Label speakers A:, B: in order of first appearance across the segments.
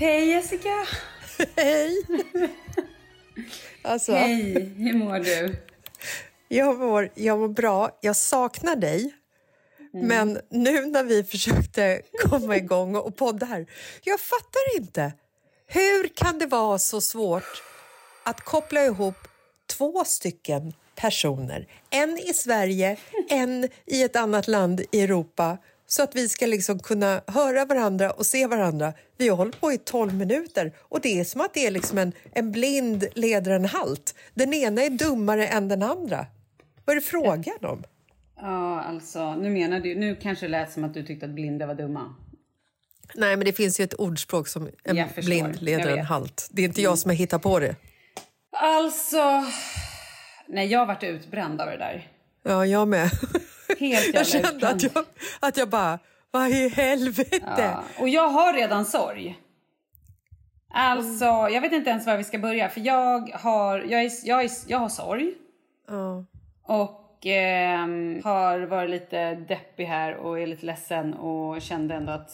A: Hej Jessica!
B: Hej! Alltså,
A: Hej, hur mår du?
B: jag, mår, jag mår bra. Jag saknar dig. Men nu när vi försökte komma igång och podda här, jag fattar inte. Hur kan det vara så svårt att koppla ihop två stycken personer? En i Sverige, en i ett annat land i Europa så att vi ska liksom kunna höra varandra och se varandra. Vi har hållit på i 12 minuter och det är som att det är liksom en, en blind leder en halt. Den ena är dummare än den andra. Vad är det frågan om?
A: Ja, alltså, nu menar du, nu kanske det lät som att du tyckte att blinda var dumma.
B: Nej, men det finns ju ett ordspråk som en blind leder en halt. Det är inte jag som har hittat på det.
A: Alltså... Nej, jag har varit utbränd av det där.
B: Ja, jag med.
A: Helt
B: Jag kände att
A: utbränd.
B: jag, att jag bara, vad i helvete?
A: Ja, och jag har redan sorg. Alltså, jag vet inte ens var vi ska börja. För jag har, jag är, jag är, jag har sorg.
B: Ja.
A: Och ehm, har varit lite deppig här och är lite ledsen och kände ändå att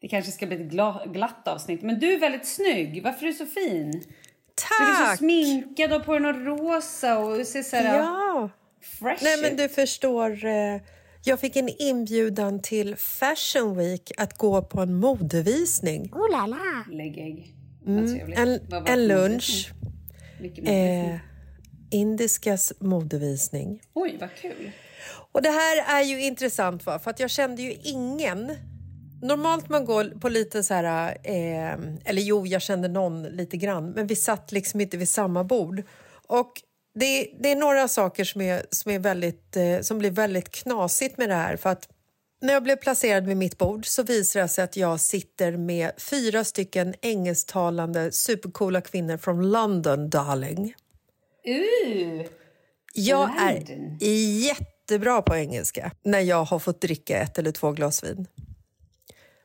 A: det kanske ska bli ett gla- glatt avsnitt. Men du är väldigt snygg. Varför är du så fin? Du är så
B: Tack!
A: sminkad och på dig något rosa och ser så här
B: Ja.
A: Fresh
B: Nej, men du förstår, eh, Jag fick en inbjudan till Fashion Week att gå på en modevisning.
C: Oh la la!
A: Lägg ägg.
B: Mm, en, en lunch. Eh, Indiskas modevisning.
A: Oj, vad kul.
B: Och det här är ju intressant va? för att jag kände ju ingen Normalt man går på lite så här, eh, eller jo, jag kände någon lite grann, men vi satt liksom inte vid samma bord. Och det, det är några saker som, är, som, är väldigt, eh, som blir väldigt knasigt med det här. För att när jag blev placerad vid mitt bord så visar det sig att jag sitter med fyra stycken engelsktalande supercoola kvinnor från London, darling.
A: Uh,
B: Jag är jättebra på engelska när jag har fått dricka ett eller två glas vin.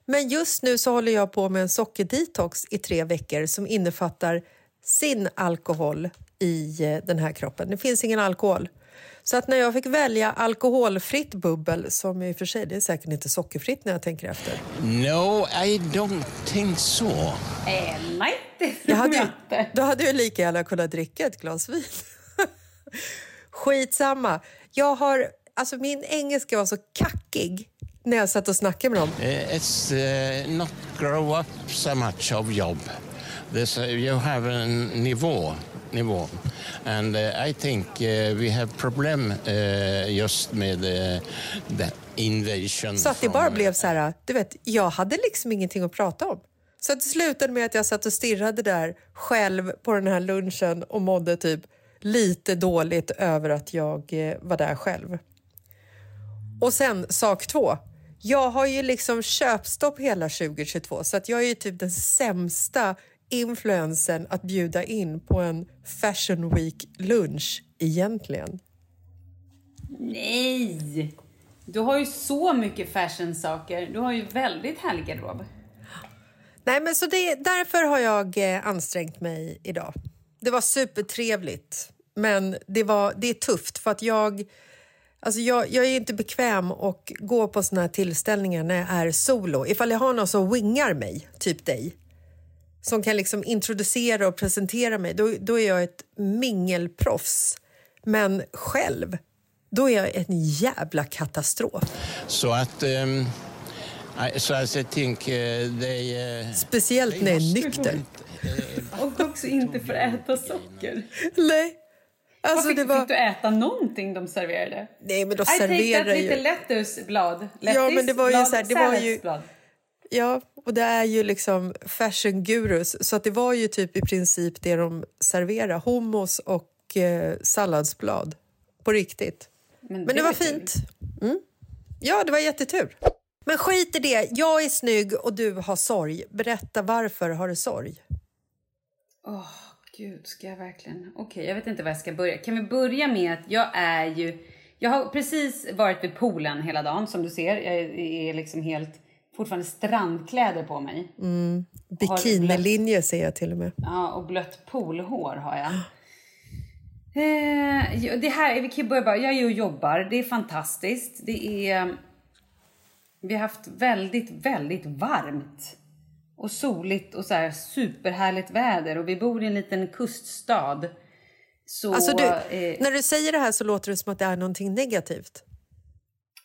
B: Men just nu så håller jag på med en sockerdetox i tre veckor som innefattar sin alkohol i eh, den här kroppen. Det finns ingen alkohol. Så att när jag fick välja alkoholfritt bubbel, som i och för sig det är säkert inte sockerfritt när jag tänker efter.
D: No, I don't think so.
A: eh, nej, det tror jag inte.
B: då hade jag lika gärna kunnat dricka ett glas vin. Skitsamma. Jag har, alltså min engelska var så kackig när jag satt och snackade med dem.
D: Uh, it's uh, not grow up so much of job. This, uh, you have a nivå, nivå. And uh, I think uh, we have problem uh, just med uh, the invasion.
B: Så att det bara blev så här, du vet, jag hade liksom ingenting att prata om. Så att det slutade med att jag satt och stirrade där själv på den här lunchen och mådde typ lite dåligt över att jag var där själv. Och sen sak två. Jag har ju liksom köpstopp hela 2022 så att jag är ju typ den sämsta influensen att bjuda in på en Fashion Week-lunch egentligen.
A: Nej! Du har ju så mycket fashion-saker. Du har ju väldigt härlig garderob.
B: Nej, men så det, därför har jag eh, ansträngt mig idag. Det var supertrevligt, men det, var, det är tufft för att jag... Alltså jag, jag är inte bekväm att gå på såna här tillställningar när jag är solo. Ifall jag har någon som wingar mig, typ dig som kan liksom introducera och presentera mig, då, då är jag ett mingelproffs. Men själv, då är jag en jävla katastrof.
D: So at, um, I, so as I think uh, they... Uh,
B: Speciellt när jag är nykter.
A: Och också inte får äta socker.
B: Nej. Alltså
A: fick,
B: det var...
A: fick du äta någonting de serverade?
B: Nej, men de
A: I take that lite
B: ju...
A: lettuceblad.
B: Ja, men det var ju
A: Lettuceblad,
B: så här, det var ju-
A: salladsblad.
B: Ja, och det är ju liksom fashion gurus så att det var ju typ i princip det de serverade. Hummus och eh, salladsblad. På riktigt. Men det,
A: är
B: var fint. Mm. Ja, det var jättetur. Men skit i det. Jag är snygg och du har sorg. Berätta varför har du sorg?
A: Åh, gud, ska jag verkligen? Okej, jag vet inte var jag ska börja. Kan vi börja med att jag är ju... Jag har precis varit vid poolen hela dagen, som du ser. Jag är liksom helt... Fortfarande strandkläder på mig.
B: Bikinilinje ser jag till och med.
A: Ja, och blött poolhår har jag. Eh, det här, vi kan börja bara, jag är ju och jobbar, det är fantastiskt. Det är... Vi har haft väldigt, väldigt varmt. Och soligt och så här superhärligt väder. Och vi bor i en liten kuststad. Så...
B: Alltså du,
A: eh,
B: när du säger det här så låter det som att det är någonting negativt.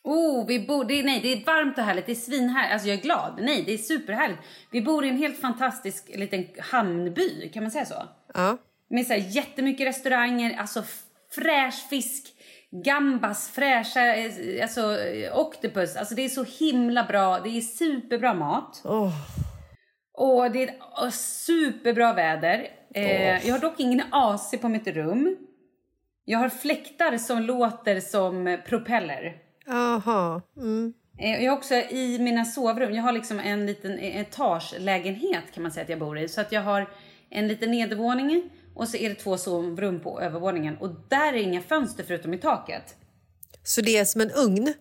A: Oh, vi bor, det, är- nej, det är varmt och härligt. Det är svinhärligt. Alltså jag är glad. Nej, det är superhärligt. Vi bor i en helt fantastisk liten hamnby, kan man säga så?
B: Ja.
A: Med så här jättemycket restauranger, alltså fräsch fisk, gambas, fräscha, eh, alltså eh, octopus. Alltså det är så himla bra. Det är superbra mat.
B: Åh.
A: Och det är oh, superbra väder. Eh, jag har dock ingen AC på mitt rum. Jag har fläktar som låter som propeller.
B: Aha. Mm.
A: Eh, Jag också i mina sovrum, jag har liksom en liten etagelägenhet kan man säga att jag bor i. Så att jag har en liten nedervåning och så är det två sovrum på övervåningen. Och där är inga fönster förutom i taket.
B: Så det är som en ugn?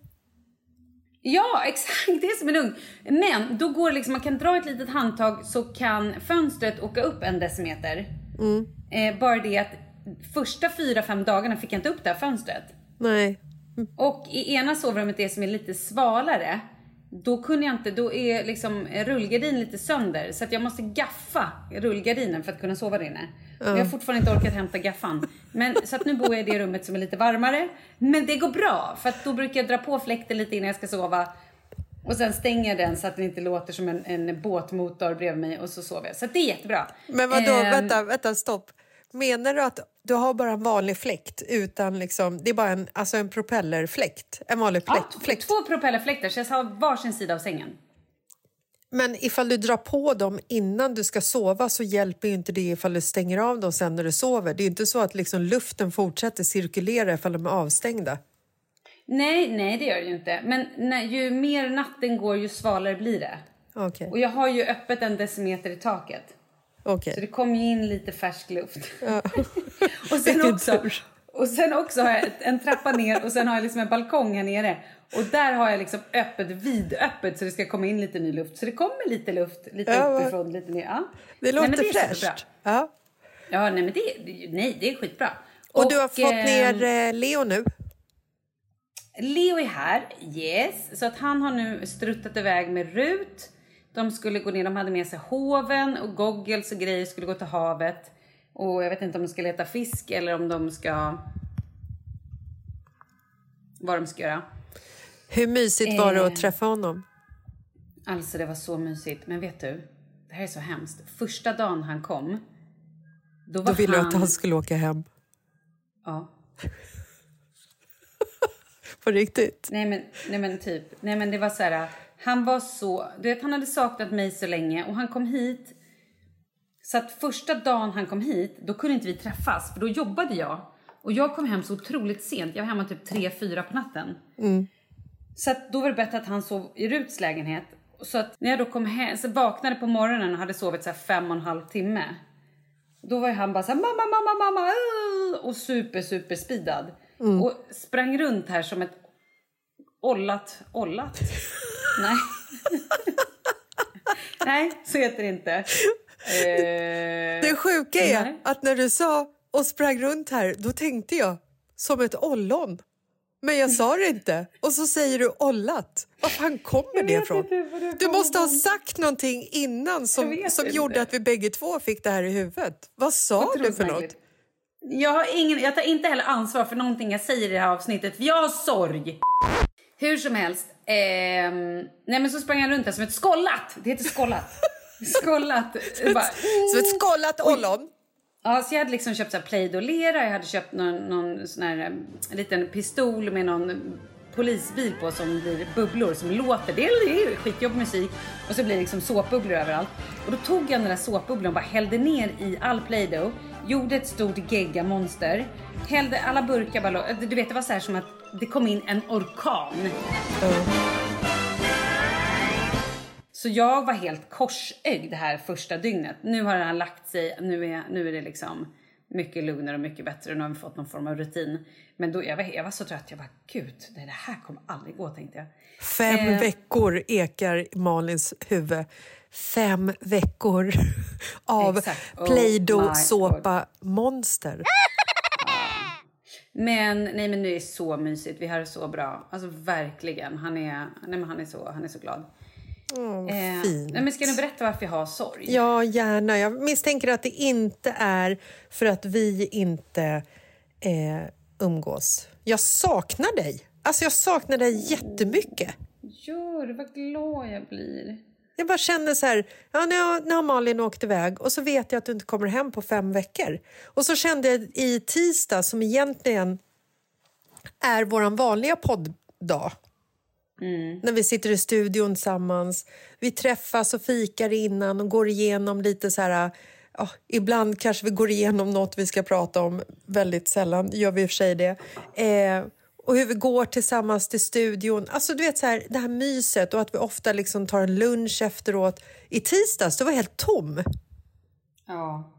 A: Ja, exakt. Det är som en ugn. Men då går liksom, man kan dra ett litet handtag så kan fönstret åka upp en decimeter. Eh, bara det att första fyra, fem dagarna fick jag inte upp det här fönstret.
B: Nej.
A: Och i ena sovrummet, det som är lite svalare, då kunde jag inte, då är liksom rullgardin lite sönder så att jag måste gaffa rullgardinen för att kunna sova där inne. Och jag har fortfarande inte orkat hämta gaffan. Men, så att nu bor jag i det rummet som är lite varmare. Men det går bra för att då brukar jag dra på fläkten lite innan jag ska sova. Och sen stänger jag den så att den inte låter som en, en båtmotor bredvid mig och så sover jag. Så det är jättebra.
B: Men vadå,
A: Ehm,
B: vänta, vänta, stopp. Menar du att du har bara en vanlig fläkt utan liksom, det är bara en, alltså en propellerfläkt? En vanlig
A: Ja,
B: fläkt?
A: t-
B: fläkt.
A: två propellerfläktar så jag har varsin sida av sängen.
B: Men ifall du drar på dem innan du ska sova så hjälper inte det ifall du stänger av dem sen när du sover. Det är inte så att liksom luften fortsätter cirkulera ifall de är avstängda.
A: Nej, nej det gör det ju inte. Men när, ju mer natten går ju svalare blir det.
B: Okej,
A: Och jag har ju öppet en decimeter i taket.
B: Okej.
A: Så det kommer ju in lite färsk luft.
B: Ja.
A: och, sen också, och sen också har jag en trappa ner och sen har jag liksom en balkong här nere. Och där har jag liksom öppet, vidöppet så det ska komma in lite ny luft. Så det kommer lite luft, lite
B: Ja,
A: uppifrån, lite ner. Ja.
B: Det
A: Nej,
B: låter
A: men det
B: fräscht. Ja.
A: Ja, nej men det, nej, det är skitbra.
B: Och, du har fått
A: eh,
B: ner eh, Leo nu?
A: Leo är här, yes. Så att han har nu struttat iväg med Rut. De skulle gå ner, de hade med sig hoven och goggles och grejer, skulle gå till havet. Och jag vet inte om de ska leta fisk eller om de ska... Vad de ska göra.
B: Hur mysigt var det
A: Eh.
B: att träffa honom?
A: Alltså det var så mysigt. Men vet du, det här är så hemskt. Första dagen han kom, då var
B: Då ville du
A: han...
B: att han skulle åka hem.
A: Ja.
B: På riktigt?
A: Nej men, nej men typ, nej men det var så här, han var så, du vet han hade saknat mig så länge och han kom hit. Så att första dagen han kom hit, då kunde inte vi träffas för då jobbade jag. Och jag kom hem så otroligt sent, jag var hemma typ 3-4 på natten. Så att då var det bättre att han sov i Ruts lägenhet. Så att när jag då kom hem, så vaknade på morgonen och hade sovit så här fem och en halv timme. Då var han bara så här, mamma, mamma, mamma, uh, och super, super speedad. Och sprang runt här som ett ollat, ollat? Nej. Nej, så heter det inte. Eh,
B: Det sjuka är
A: nej.
B: att när du sa och sprang runt här, då tänkte jag som ett ollon. Men jag sa det inte. Och så säger du ollat. Var fan kommer det ifrån? Du måste ha sagt någonting innan som, som
A: inte.
B: gjorde att vi bägge två fick det här i huvudet. Vad sa du för något?
A: Jag, har ingen, jag tar inte heller ansvar för någonting jag säger i det här avsnittet, för jag har sorg. Hur som helst. Ehm, nej men så sprang han runt här som ett skollat. Det heter skollat. Skollat. Bara,
B: Så ett skållat ollon.
A: Ja, så jag hade liksom köpt så här Play-Doh-lera, jag hade köpt någon, någon sån här em, liten pistol med någon polisbil på som blir bubblor som låter. Det är, är skitjobbig musik och så blir det liksom såpbubblor överallt. Och då tog jag den där såpbubblan och bara hällde ner i all Play-Doh, gjorde ett stort geggamonster, hällde alla burkar bara, du vet det var så här som att det kom in en orkan. Så jag var helt korsögd det här första dygnet. Nu har här lagt sig, nu är, nu är det liksom mycket lugnare och mycket bättre. Nu har vi fått någon form av rutin. Men då, jag, var, jag var så trött, jag bara gud, det här kommer aldrig gå tänkte jag.
B: Fem
A: Eh.
B: veckor ekar Malins huvud. Fem veckor av
A: Exakt. Oh
B: Play-Doh
A: my
B: såpa monster.
A: Men nej men nu är det så mysigt, vi har det så bra. Alltså verkligen, han är, nej, men han är, så, han är så glad. Eh,
B: fint.
A: men ska du berätta varför jag har sorg?
B: Ja, gärna. Jag misstänker att det inte är för att vi inte eh, umgås. Jag saknar dig. Alltså, jag saknar dig jättemycket.
A: Gör det, vad glad jag blir.
B: Jag bara känner så här, ja, nu, har, nu har Malin åkt iväg och så vet jag att du inte kommer hem på fem veckor. Och så kände jag i tisdag, som egentligen är vår vanliga podddag, när vi sitter i studion tillsammans, vi träffas och fikar innan och går igenom lite så här... Ja, ibland kanske vi går igenom något vi ska prata om, väldigt sällan gör vi i och för sig det. Eh, och hur vi går tillsammans till studion. Alltså du vet så här, det här myset och att vi ofta liksom tar en lunch efteråt. I tisdags, det var helt tom.
A: Ja.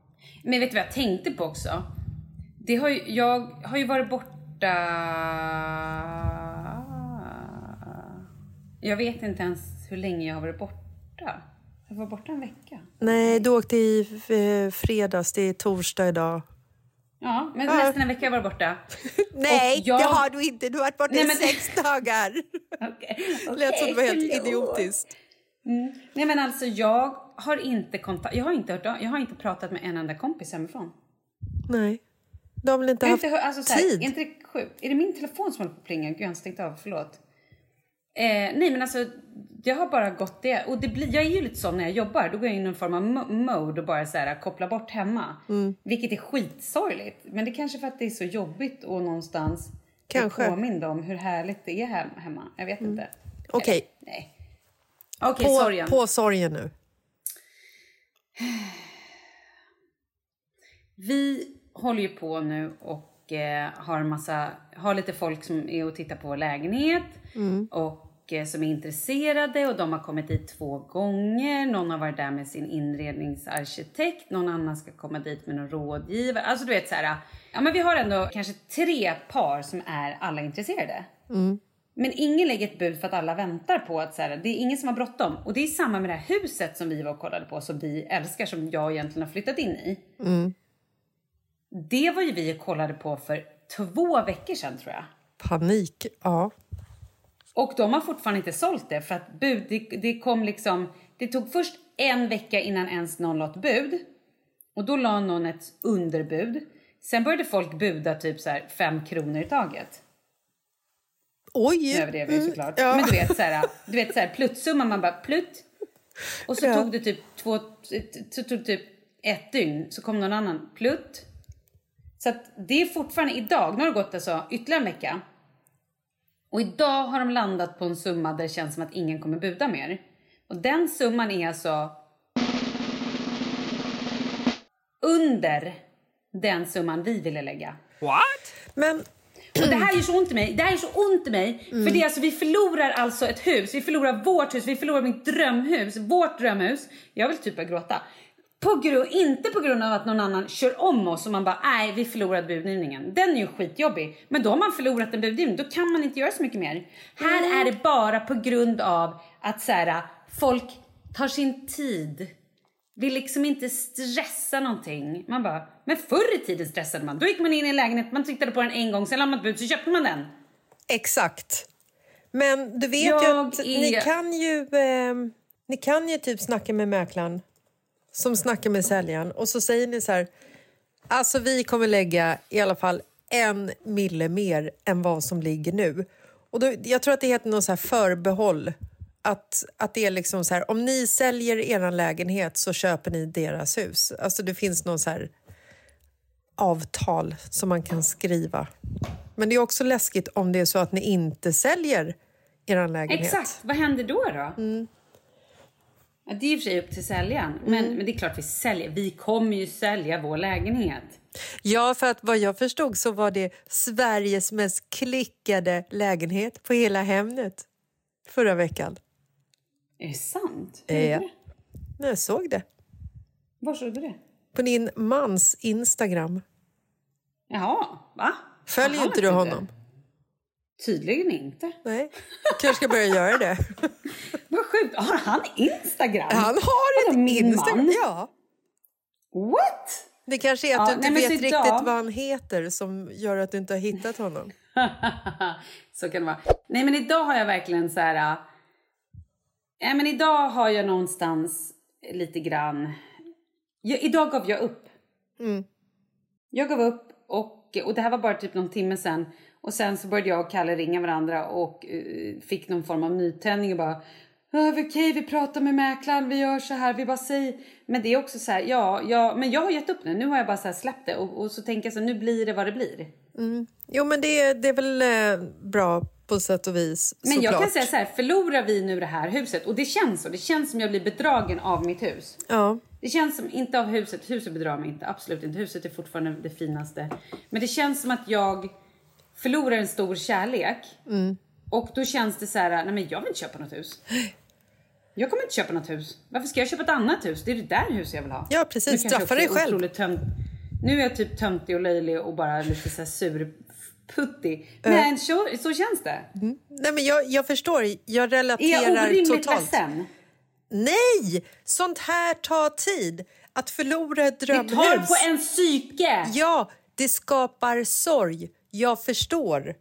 A: Men vet du vad jag tänkte på också? Det har ju, jag har ju varit borta... Jag vet inte ens hur länge jag har varit borta. Jag var borta en vecka.
B: Nej, du åkte i eh, fredags, det är torsdag idag.
A: Ja, men
B: Ja.
A: nästan en vecka har jag varit borta.
B: Nej,
A: jag-
B: det har du inte. Du har varit borta
A: Nej,
B: i
A: men-
B: sex dagar.
A: Okej,
B: Lät som det var helt idiotiskt.
A: Nej men alltså jag har inte kontakt, jag har inte hört, jag har inte pratat med en enda kompis hemifrån.
B: Nej. De har väl inte haft
A: inte alltså, så här,
B: tid?
A: Är inte det sjukt? Är det min telefon som håller på att plinga? Gud jag har stängt av, förlåt. Eh, nej men alltså jag har bara gått det och det blir, jag är ju lite sån när jag jobbar, då går jag in i någon form av mo- mode och bara så här, kopplar bort hemma.
B: Mm.
A: Vilket är skitsorgligt. Men det är kanske för att det är så jobbigt och någonstans
B: Kanske. Mm.
A: påmind om hur härligt det är hem- hemma. Jag vet inte.
B: Okej,
A: Nej. Okej,
B: på,
A: sorgen.
B: på sorgen nu.
A: Vi håller ju på nu och eh, har en massa, har lite folk som är och tittar på vår lägenhet och eh, som är intresserade och de har kommit dit två gånger. Någon har varit där med sin inredningsarkitekt, någon annan ska komma dit med någon rådgivare. Alltså du vet så här, ja men vi har ändå kanske tre par som är alla intresserade. Men ingen lägger ett bud för att alla väntar på att så här, det är ingen som har bråttom. Och det är samma med det här huset som vi var och kollade på som vi älskar som jag egentligen har flyttat in i. Det var ju vi och kollade på för två veckor sedan tror jag.
B: Panik, ja.
A: Och de har fortfarande inte sålt det för att bud, det, det kom liksom, det tog först en vecka innan ens någon la ett bud. Och då la någon ett underbud. Sen började folk buda typ så här fem kronor i taget.
B: Oj!
A: Nu överdrev jag ju såklart.
B: ja.
A: Men du vet så här, du vet så här pluttsumma, man bara plutt. Och så
B: Ja.
A: tog det typ två, så tog typ ett dygn, så kom någon annan plutt. Så att det är fortfarande idag, nu har det gått alltså ytterligare en vecka. Och idag har de landat på en summa där det känns som att ingen kommer buda mer. Och den summan är alltså under den summan vi ville lägga.
B: Men
A: Och det här gör så ont i mig. Det här är så ont i mig. För det är alltså, vi förlorar alltså ett hus. Vi förlorar vårt hus. Vi förlorar mitt drömhus. Vårt drömhus. Jag vill typ börja gråta. På grund, inte på grund av att någon annan kör om oss och man bara nej vi förlorade budgivningen. Den är ju skitjobbig. Men då har man förlorat en budgivning. Då kan man inte göra så mycket mer. Här är det bara på grund av att så här, folk tar sin tid. Vill liksom inte stressa någonting. Man bara, men förr i tiden stressade man. Då gick man in i en lägenhet, man tittade på den en gång, sen la man ett bud så köpte man den.
B: exakt. Men du vet ju
A: Jag
B: att
A: är-
B: ni kan ju, eh, ni kan ju typ snacka med mäklaren som snackar med säljaren och så säger ni så här, alltså vi kommer lägga i alla fall en mille mer än vad som ligger nu. Och då, jag tror att det heter någon så här förbehåll. Att, att det är liksom så här, om ni säljer er lägenhet så köper ni deras hus. Alltså det finns någon så här avtal som man kan skriva. Men det är också läskigt om det är så att ni inte säljer er lägenhet.
A: Exakt, vad händer då då? Ja, det är i och för sig upp till säljaren. Men, men det är klart vi säljer. Vi kommer ju sälja vår lägenhet.
B: Ja, för att vad jag förstod så var det Sveriges mest klickade lägenhet på hela Hemnet förra veckan.
A: Är det sant? Hur är det?
B: Jag såg det.
A: Var såg du det?
B: På din mans Instagram.
A: Jaha, va?
B: Följer
A: Har
B: inte du honom?
A: Tydligen inte.
B: Nej, jag kanske ska börja göra det.
A: Vad sjukt. Har han Instagram?
B: Han har ett Instagram.
A: man?
B: Ja.
A: What?
B: Det kanske är att
A: Ja,
B: du inte vet riktigt vad han heter som gör att du inte har hittat honom.
A: så kan det vara. Nej men idag har jag verkligen så här... äh, men idag har jag någonstans lite grann... Jag, idag gav jag upp. Jag gav upp och, och det här var bara typ någon timme sen. Och sen så började jag och Kalle ringa varandra och eh, fick någon form av nytändning och bara "Ja, Okej, vi pratar med mäklaren, vi gör så här, vi bara säger... Men det är också så här, ja, ja, men jag har gett upp nu. Nu har jag bara så släppt det och, och så tänker jag så här, nu blir det vad det blir.
B: Jo, men det, är- det är väl eh, bra på sätt och vis.
A: Men jag kan säga så här, förlorar vi nu det här huset och det känns så, det känns som jag blir bedragen av mitt hus.
B: Ja.
A: Det känns som, inte av huset, huset bedrar mig inte, absolut inte. Huset är fortfarande det finaste. Men det känns som att jag förlorar en stor kärlek. Och då känns det så här, nej men jag vill inte köpa något hus. Jag kommer inte köpa något hus. Varför ska jag köpa ett annat hus? Det är det där huset jag vill ha.
B: Ja, precis. Straffa dig
A: är
B: själv.
A: Tömt. Nu är jag typ töntig och löjlig och bara lite så här surputtig. Men så, så känns det.
B: Nej, men jag, jag förstår. Jag
A: Är
B: relaterar
A: jag orimligt
B: totalt.
A: ledsen?
B: Nej! Sånt här tar tid. Att förlora ett
A: Det
B: drömhus.
A: tar på en psyke!
B: Ja, Det skapar sorg. Jag förstår.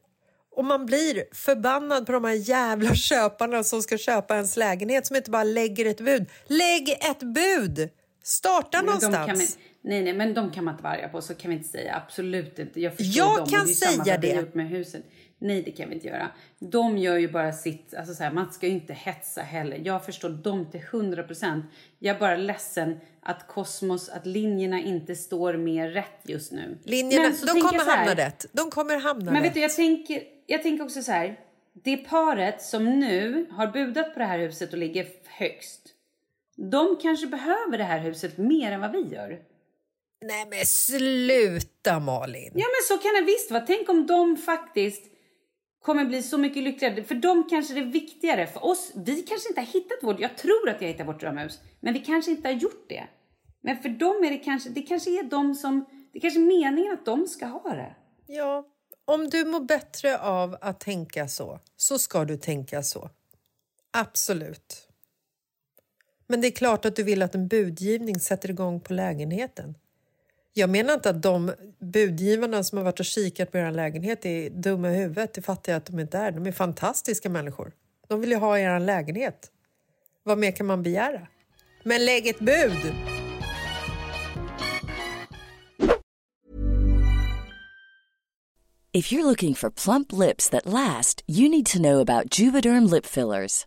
B: Och man blir förbannad på de här jävla köparna som ska köpa ens lägenhet som inte bara lägger ett bud. Lägg ett bud! Starta någonstans.
A: Nej, nej, men de kan man inte varga på. Så kan vi inte säga. Absolut inte. Jag, förstår
B: jag
A: dem,
B: kan
A: det
B: säga
A: samma
B: det.
A: Med huset. Nej, det kan vi inte göra. De gör ju bara sitt... Alltså så här, man ska ju inte hetsa heller. Jag förstår dem till 100 procent. Jag är bara ledsen att kosmos, att linjerna inte står mer rätt just nu.
B: Linjerna,
A: så
B: de kommer
A: här,
B: hamna rätt. De kommer hamna
A: Men vet du, jag tänker, jag tänker också så här. Det paret som nu har budat på det här huset och ligger högst. De kanske behöver det här huset mer än vad vi gör.
B: Nej men sluta Malin!
A: Ja men så kan det visst vara. Tänk om de faktiskt kommer bli så mycket lyckligare. För dem kanske det är viktigare. För oss, vi kanske inte har hittat vårt, jag tror att jag hittat vårt drömhus. Men vi kanske inte har gjort det. Men för dem är det kanske, det kanske är de som, det kanske är meningen att de ska ha det.
B: Ja, om du mår bättre av att tänka så, så ska du tänka så. Absolut. Men det är klart att du vill att en budgivning sätter igång på lägenheten. Jag menar inte att de budgivarna som har varit och kikat på er lägenhet är dumma i huvudet. Det fattar jag att de inte är. De är fantastiska människor. De vill ju ha er lägenhet. Vad mer kan man begära? Men lägg ett bud!
E: If you're looking for plump lips that last, you need to know about Juvederm lip fillers.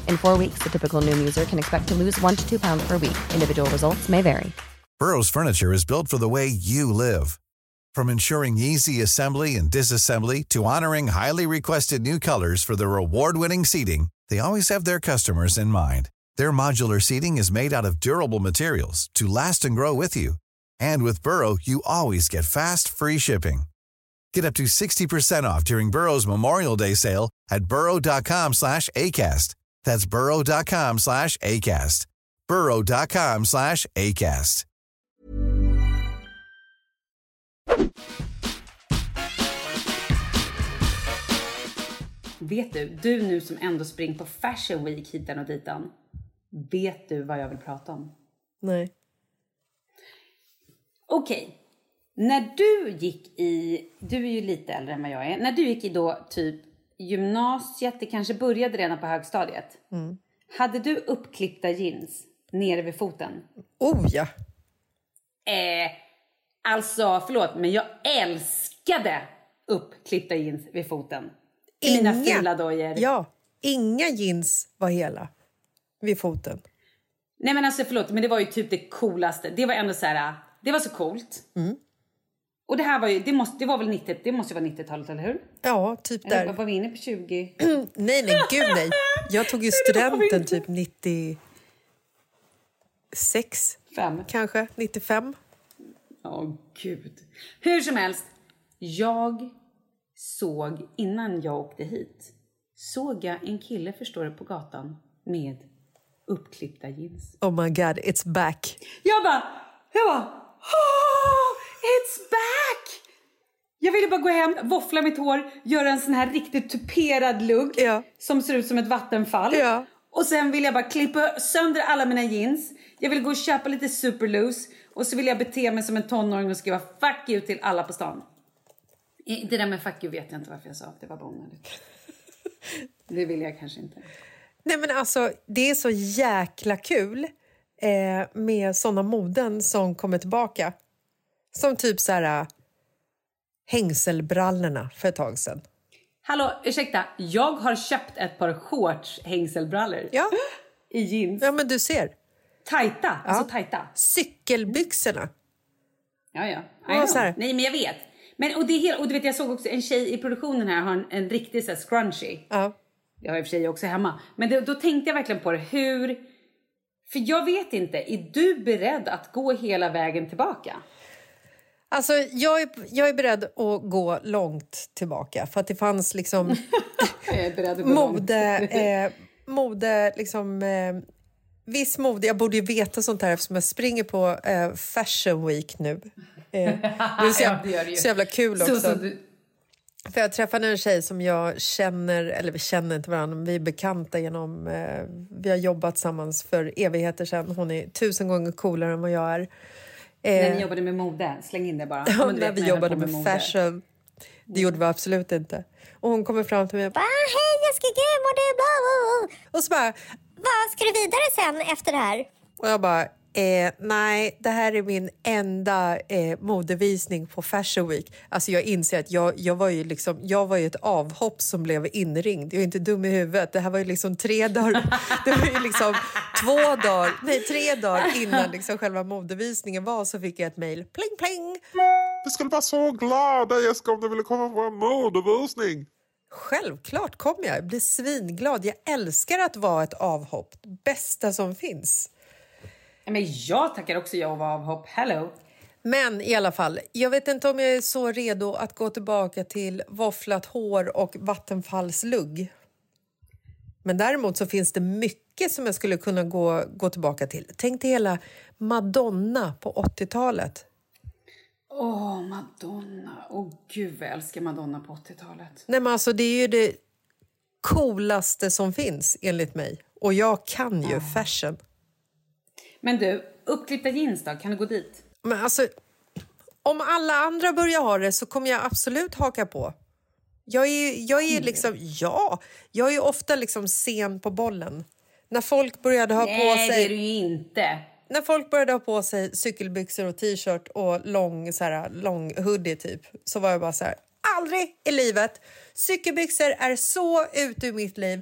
C: In four weeks, the typical Noom user can expect to lose one to two pounds per week. Individual results may vary.
F: Burrow's furniture is built for the way you live. From ensuring easy assembly and disassembly to honoring highly requested new colors for their award-winning seating, they always have their customers in mind. Their modular seating is made out of durable materials to last and grow with you. And with Burrow, you always get fast, free shipping. Get up to 60% off during Burrow's Memorial Day sale at burrow.com slash ACAST. That's burrow.com slash ACAST. burrow.com slash ACAST.
A: Vet du, du nu som ändå springer på Fashion Week hitan och ditan. Vet du vad jag vill prata om?
B: Nej.
A: Okej. När du gick i, du är ju lite äldre än vad jag är. När du gick i då typ gymnasiet, det kanske började redan på högstadiet.
B: Mm.
A: Hade du uppklippta jeans nere vid foten?
B: Oh ja!
A: Eh, alltså, förlåt, men jag älskade uppklippta jeans vid foten. I mina fula dojor.
B: Ja, inga jeans var hela vid foten.
A: Nej men alltså förlåt, men det var ju typ det coolaste. Det var ändå så här, det var så coolt.
B: Mm.
A: Och det här var ju, det måste, det var väl 90, det måste vara 90-talet, eller hur?
B: Ja, typ
A: Eller
B: där.
A: var vi inne på 20?
B: nej, nej, gud nej. Jag tog ju studenten typ 96,
A: Fem.
B: kanske 95.
A: Åh gud. Hur som helst, jag såg innan jag åkte hit, såg jag en kille förstår du på gatan med uppklippta jeans.
B: Oh my god, it's back.
A: Jag bara, jag bara, oh, it's back! Jag ville bara gå hem, våffla mitt hår, göra en sån här riktigt tuperad lugg
B: Ja.
A: som ser ut som ett vattenfall.
B: Ja.
A: Och sen vill jag bara klippa sönder alla mina jeans. Jag vill gå och köpa lite superloose och så vill jag bete mig som en tonåring och skriva fuck you till alla på stan. Det där med fuck you vet jag inte varför jag sa. Det var bara onödigt. Det vill jag kanske inte.
B: Nej men alltså, det är så jäkla kul eh, med såna moden som kommer tillbaka. Som typ så här äh, hängselbrallorna för ett tag sedan.
A: Hallå, ursäkta. Jag har köpt ett par shorts hängselbrallor.
B: Ja.
A: I jeans.
B: Ja men du ser.
A: Tajta, alltså tajta.
B: Cykelbyxorna.
A: Ja, ja.
B: Ja, så här.
A: Nej, men jag vet. Men, och, det är helt, och du vet, jag såg också en tjej i produktionen här har en, en riktig så här, scrunchie.
B: Ja.
A: Jag har i och för sig också hemma. Men det, då tänkte jag verkligen på det. Hur... För jag vet inte, är du beredd att gå hela vägen tillbaka?
B: Alltså, jag är, jag är beredd att gå långt tillbaka för att det fanns liksom mode, eh, mode liksom, eh, viss mode. Jag borde ju veta sånt här eftersom jag springer på eh, Fashion Week nu. Eh, det är så,
A: Ja, det
B: så jävla kul
A: Så,
B: också.
A: så, du,
B: För jag träffade en tjej som jag känner, eller vi känner inte varandra, men vi är bekanta genom... Eh, vi har jobbat tillsammans för evigheter sedan. Hon är tusen gånger coolare än vad jag är.
A: när
B: Eh,
A: ni jobbade med mode, släng in det bara.
B: Ja, när
A: vet,
B: vi
A: jag höll
B: jobbade med,
A: mode.
B: fashion. Det gjorde vi absolut inte. Och hon kommer fram till mig och bara,
G: Hej älskling, mår du bra?
B: och så bara,
G: Vad ska du vidare sen efter det här?
B: och jag bara eh, nej, det här är min enda eh, modevisning på Fashion Week. Alltså jag inser att jag, jag, var ju liksom, jag var ju ett avhopp som blev inringd. Jag är inte dum i huvudet. Det här var ju liksom tre dagar, det var ju liksom två dagar, nej tre dagar innan liksom själva modevisningen var så fick jag ett mejl. Pling pling!
H: Vi skulle vara så glada Jessica om du ville komma på en modevisning.
B: Självklart kommer jag. Jag blir svinglad. Jag älskar att vara ett avhopp. Det bästa som finns.
A: Men jag tackar också ja och var avhopp. Hello!
B: Men i alla fall, jag vet inte om jag är så redo att gå tillbaka till våfflat hår och vattenfallslugg. Men däremot så finns det mycket som jag skulle kunna gå, gå tillbaka till. Tänk dig hela Madonna på 80-talet.
A: Åh, Madonna. Åh, gud vad jag älskar Madonna på 80-talet.
B: Nej, men alltså, det är ju det coolaste som finns enligt mig. Och jag kan ju fashion.
A: Men du, uppklippta jeans då? Kan du gå dit?
B: Men alltså, om alla andra börjar ha det så kommer jag absolut haka på. Jag är, jag är liksom, ja, jag är ofta liksom sen på bollen. När folk började ha
A: Nej,
B: på
A: det är
B: sig
A: du ju inte.
B: när folk började ha på sig cykelbyxor och t-shirt och lång, så här, lång hoodie typ, så var jag bara så här, aldrig i livet. Cykelbyxor är så ute ur mitt liv.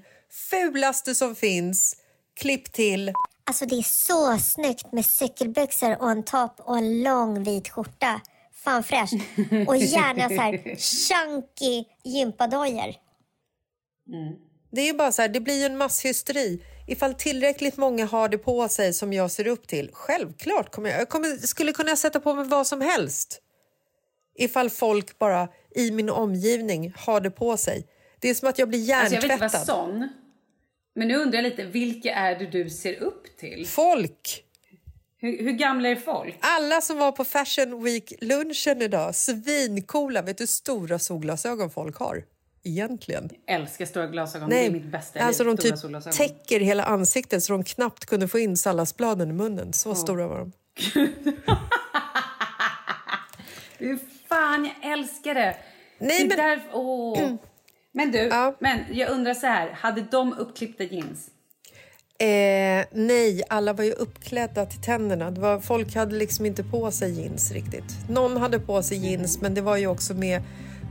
B: Fulaste som finns. Klipp till.
G: Alltså det är så snyggt med cykelbyxor och en topp och en lång vit skjorta. Fan fräscht. Och gärna så här chunky gympadojor.
B: Det är ju bara så här, det blir ju en masshysteri. Ifall tillräckligt många har det på sig som jag ser upp till, självklart kommer jag, jag kommer, skulle kunna sätta på mig vad som helst. Ifall folk bara i min omgivning har det på sig. Det är som att jag blir
A: Alltså jag vill inte vara
B: hjärntvättad.
A: sån. Men nu undrar jag lite, vilka är det du ser upp till?
B: Folk!
A: Hur, hur gamla är folk?
B: Alla som var på Fashion Week-lunchen idag, svincoola. Vet du hur stora solglasögon folk har? Egentligen.
A: Älskar stora glasögon. det är mitt bästa
B: alltså de typ
A: solglasögon.
B: täcker hela ansiktet så de knappt kunde få in salladsbladen i munnen. Så stora var de.
A: Hur fan, jag älskar det!
B: Nej,
A: det
B: men-
A: Där, åh. Men du, men jag undrar så här. Hade de uppklippta jeans?
B: Eh, nej, alla var ju uppklädda till tänderna. Det var, folk hade liksom inte på sig jeans riktigt. Någon hade på sig jeans, men det var ju också med,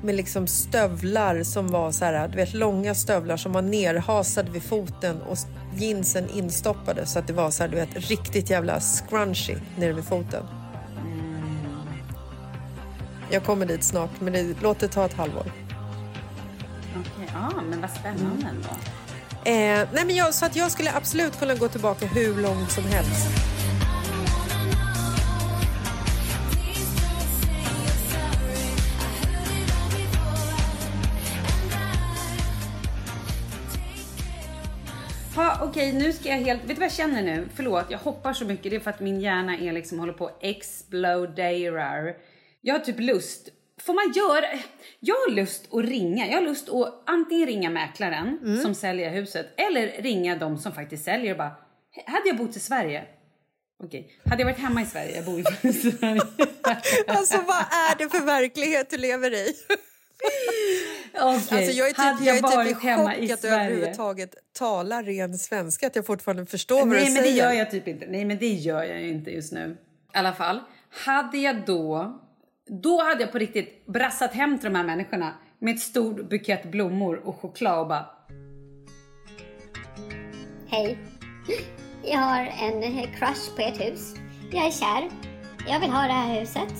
B: med liksom stövlar som var så här, du vet, långa stövlar som var nerhasade vid foten och jeansen instoppade så att det var så här, du vet, riktigt jävla scrunchy nere vid foten. Jag kommer dit snart, men det låter ta ett halvår.
A: Ja, men vad spännande ändå.
B: Eh, nej men jag, så att jag skulle absolut kunna gå tillbaka hur långt som helst.
A: Ha, Okej, nu ska jag helt... Vet du vad jag känner nu? Förlåt, jag hoppar så mycket. Det är för att min hjärna är liksom håller på att exploderar. Jag har typ lust får man göra... Jag har lust att ringa. Jag har lust att antingen ringa mäklaren
I: Mm.
A: som säljer huset eller ringa de som faktiskt säljer och bara... Hade jag bott i Sverige? Okej. Hade jag varit hemma i Sverige? Jag bor i Sverige.
B: Alltså vad är det för verklighet du lever i?
A: Okej.
B: Alltså, jag är typ,
A: Hade
B: jag
A: jag
B: är typ i chock
A: i
B: att du överhuvudtaget talar ren svenska, att jag fortfarande förstår vad
A: Nej,
B: du
A: men
B: säger.
A: det gör jag typ inte. Nej, men det gör jag inte just nu. I alla fall, hade jag då... Då hade jag på riktigt brassat hem till de här människorna med ett stort bukett blommor och choklad och bara...
G: Hej. Jag har en crush på ert hus. Jag är kär. Jag vill ha det här huset.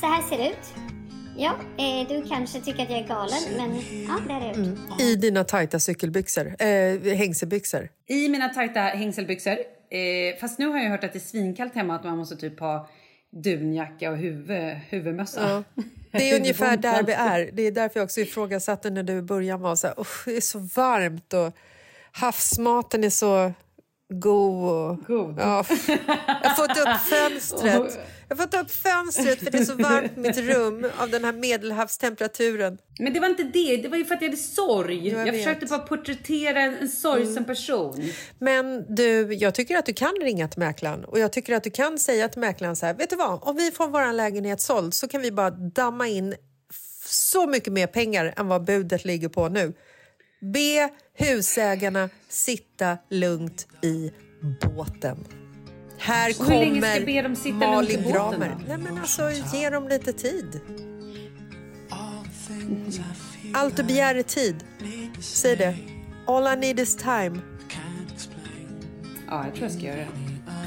G: Så här ser det ut. Ja, eh, du kanske tycker att jag är galen, men ja, det har jag gjort.
B: I dina tajta cykelbyxor, eh, hängselbyxor.
A: I mina tajta hängselbyxor. Eh, fast nu har jag hört att det är svinkallt hemma att man måste typ ha dunjacka och huvud, huvudmössa.
B: Ja. Det är ungefär där vi är. Det är därför jag också ifrågasatte när du så här, "Usch, det är så varmt och havsmaten är så god.
A: God.
B: Ja. Jag har fått upp fönstret. Jag har fått upp fönstret för det är så varmt i mitt rum av den här medelhavstemperaturen.
A: Men det var inte det. Det var ju för att jag hade sorg.
B: Jag
A: Jag, försökte bara porträttera en, en sorgsen
B: Mm.
A: person.
B: Men du, jag tycker att du kan ringa till mäklaren och jag tycker att du kan säga till mäklaren så här, vet du vad, om vi får vår lägenhet såld så kan vi bara damma in så mycket mer pengar än vad budet ligger på nu. Be husägarna sitta lugnt i båten. Här
A: Och hur länge ska
B: kommer
A: be dem sitta
B: Malin
A: lugnt i båten
B: Gramer. Nej men alltså, ge dem lite tid. Allt du begär är tid. Säg det. All I need is time.
A: Ja, jag tror jag ska göra det.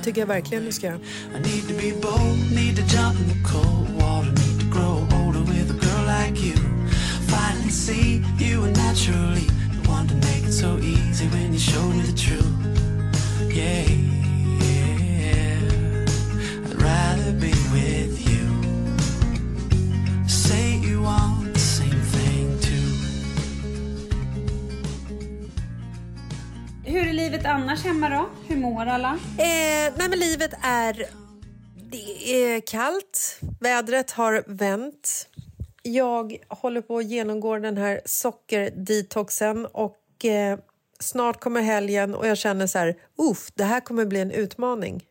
B: tycker jag verkligen du ska göra.
J: I need to be bold, need to jump in the cold water, need to grow older with a girl like you. Finally see you were naturally the one to make it so easy when you showed me the truth. Yeah, yeah.
A: Hur är livet annars hemma då? Hur mår alla?
B: Eh, nej men livet är... Det är kallt. Vädret har vänt. Jag håller på att genomgå den här sockerdetoxen och eh, snart kommer helgen och jag känner så här, uff, det här kommer bli en utmaning.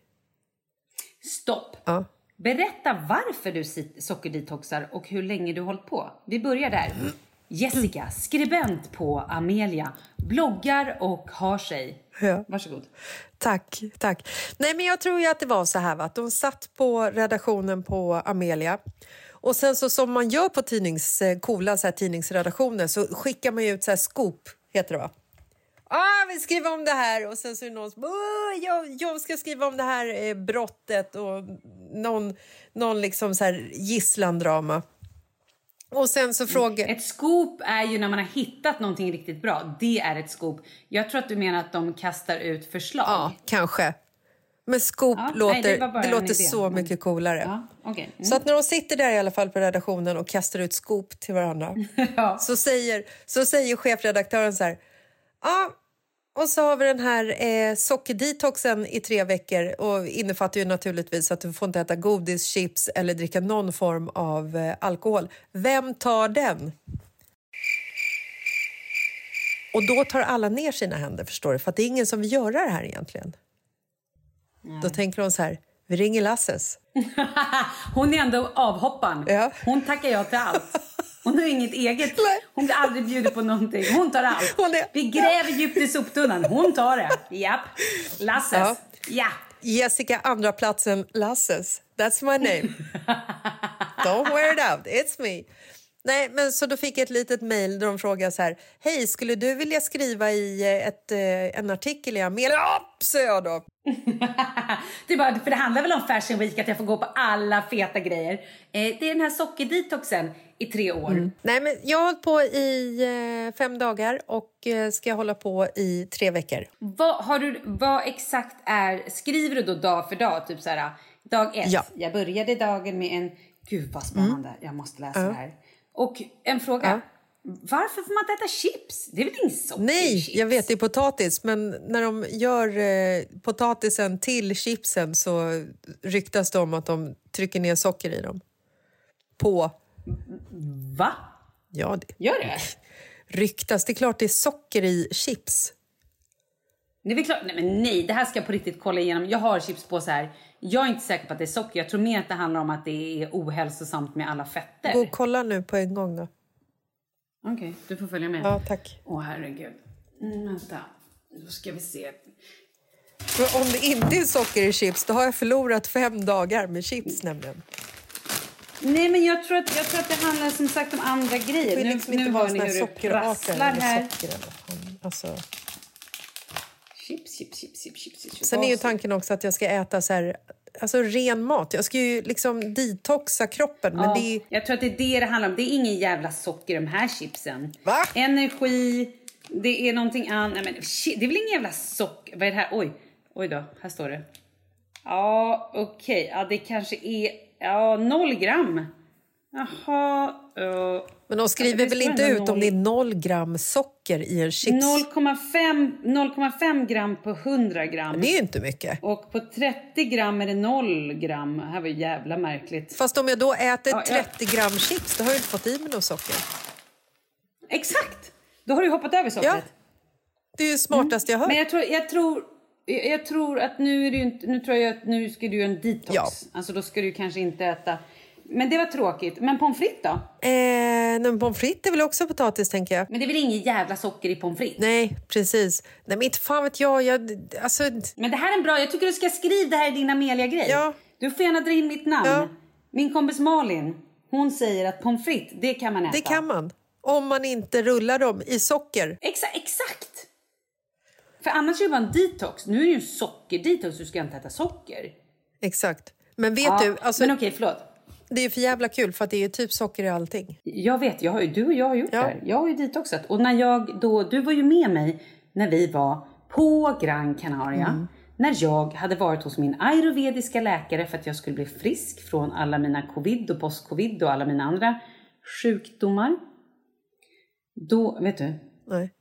A: Stopp!
B: Ja.
A: Berätta varför du sockerdetoxar och hur länge du hållit på. Vi börjar där. Jessica, skribent på Amelia, bloggar och har sig.
B: Ja.
A: Varsågod.
B: Tack, tack. Nej, men jag tror ju att det var så här va? att de satt på redaktionen på Amelia och sen så som man gör på tidnings, eh, coola så här, tidningsredaktioner så skickar man ju ut så här scoop, heter det va? Ah, vi skriver om det här och sen så är det någon som "Åh, jag, jag ska skriva om det här eh, brottet och någon, någon liksom så här gisslandrama. Och sen så frågar...
A: Ett scoop är ju när man har hittat någonting riktigt bra. Det är ett scoop. Jag tror att du menar att de kastar ut förslag.
B: Ja, kanske. Men scoop
A: Ja, nej,
B: låter,
A: det bara
B: det
A: en
B: låter
A: idé,
B: så mycket coolare.
A: Ja, okej. Mm.
B: Så att när de sitter där i alla fall på redaktionen och kastar ut scoop till varandra så, säger, så säger chefredaktören så här... Ja, och så har vi den här eh, sockerdetoxen i tre veckor och innefattar ju naturligtvis att du får inte äta godis, chips eller dricka någon form av eh, alkohol. Vem tar den? Och då tar alla ner sina händer, förstår du, för att det är ingen som vill göra det här egentligen. Då tänker de så här, vi ringer Lasses.
A: Hon är ändå avhopparen.
B: Ja.
A: Hon tackar ja till allt. Hon har inget eget. Hon blir aldrig bjuden på någonting. Hon tar allt.
B: Hon är-
A: Vi gräver djupt i soptunnan. Hon tar det. Japp. Lasses.
B: Ja.
A: Ja.
B: Jessica, andra platsen Lasses. That's my name. Don't wear it out, it's me. Nej, men så då fick jag ett litet mejl där de frågade så här. Hej, skulle du vilja skriva i eh, ett, eh, en artikel i Amelia? Ja, sa jag då.
A: Det, bara, för det handlar väl om Fashion Week, att jag får gå på alla feta grejer. Eh, det är den här sockerdetoxen i tre år.
B: Nej, men jag har hållit på i eh, fem dagar och eh, ska hålla på i tre veckor.
A: Vad, har du, vad exakt är... Skriver du då dag för dag? Typ så här, dag ett.
B: Ja.
A: Jag började dagen med en... Gud vad spännande. Jag måste läsa
B: Ja.
A: det här. Och en fråga.
B: Ja.
A: Varför får man inte äta chips? Det är väl inget socker i
B: Nej,
A: chips?
B: jag vet det är potatis, men när de gör eh, potatisen till chipsen så ryktas det om att de trycker ner socker i dem. På
A: Va?
B: Ja, det
A: Gör det?
B: ryktas. Det är klart det är socker i chips.
A: Det är klart, nej men nej, det här ska jag på riktigt kolla igenom. Jag har chipspåse här. Jag är inte säker på att det är socker. Jag tror mer att det handlar om att det är ohälsosamt med alla fetter.
B: Gå och kolla nu på en gång då.
A: Okej, du får följa med.
B: Ja, tack.
A: Åh herregud. Mm, vänta, då ska vi se.
B: För om det inte är socker i chips då har jag förlorat fem dagar med chips nämligen.
A: Nej men jag tror att, jag tror att det handlar som sagt om andra grejer. Nu,
B: liksom
A: nu hör ni hur det prasslar här.
B: alltså.
A: Chips, chips, chips, chips, chips, chips.
B: Sen är ju tanken också att jag ska äta så här, alltså ren mat. Jag ska ju liksom detoxa kroppen. Men
A: ja,
B: det är,
A: Jag tror att det är det det handlar om. Det är ingen jävla socker i de här chipsen.
B: Va?
A: Energi, det är någonting annat. Nej, men shit, det är väl ingen jävla socker? Vad är det här? Oj, oj då, här står det. Ja, okej. Ja, det kanske är ja, noll gram. Jaha. Uh,
B: men de skriver väl inte ut om det är noll gram socker i en chips?
A: 0,5 0,5 gram på 100 gram.
B: Det är ju inte mycket.
A: Och på 30 gram är det 0 gram. Det här var jävla märkligt.
B: Fast om jag då äter
A: Ja, ja.
B: 30 gram chips då har jag inte fått i mig något socker.
A: Exakt! Då har du hoppat över sockret.
B: Ja, det är ju smartast jag hör.
A: Men jag tror, jag tror, jag tror att nu är det inte, nu tror jag att nu ska du göra en detox.
B: Ja.
A: Alltså då ska du kanske inte äta. Men det var tråkigt. Men pommes frites då?
B: Eh, men pommes frites är väl också potatis tänker jag.
A: Men det är väl ingen jävla socker i pommes frites?
B: Nej, precis. Nej, men inte fan vet jag. jag alltså,
A: Men det här är en bra, jag tycker du ska skriva det här i din Amelia-grej.
B: Ja.
A: Du får gärna dra in mitt namn.
B: Ja.
A: Min kompis Malin, hon säger att pommes frites, det kan man äta.
B: det kan man. Om man inte rullar dem i socker.
A: Exa exakt! För annars är det bara en detox. Nu är det ju sockerdetox, du ska inte äta socker.
B: Exakt. Men vet
A: Ja,
B: du, alltså,
A: Men okej, förlåt.
B: det är för jävla kul för att det är typ socker i allting.
A: Jag vet, jag har ju, du och jag har gjort
B: Ja.
A: det här. Jag har ju detoxat. Och när jag då, du var ju med mig när vi var på Gran Canaria.
B: Mm.
A: När jag hade varit hos min ayurvediska läkare för att jag skulle bli frisk från alla mina covid och post-covid och alla mina andra sjukdomar. Då, vet du,
B: Nej.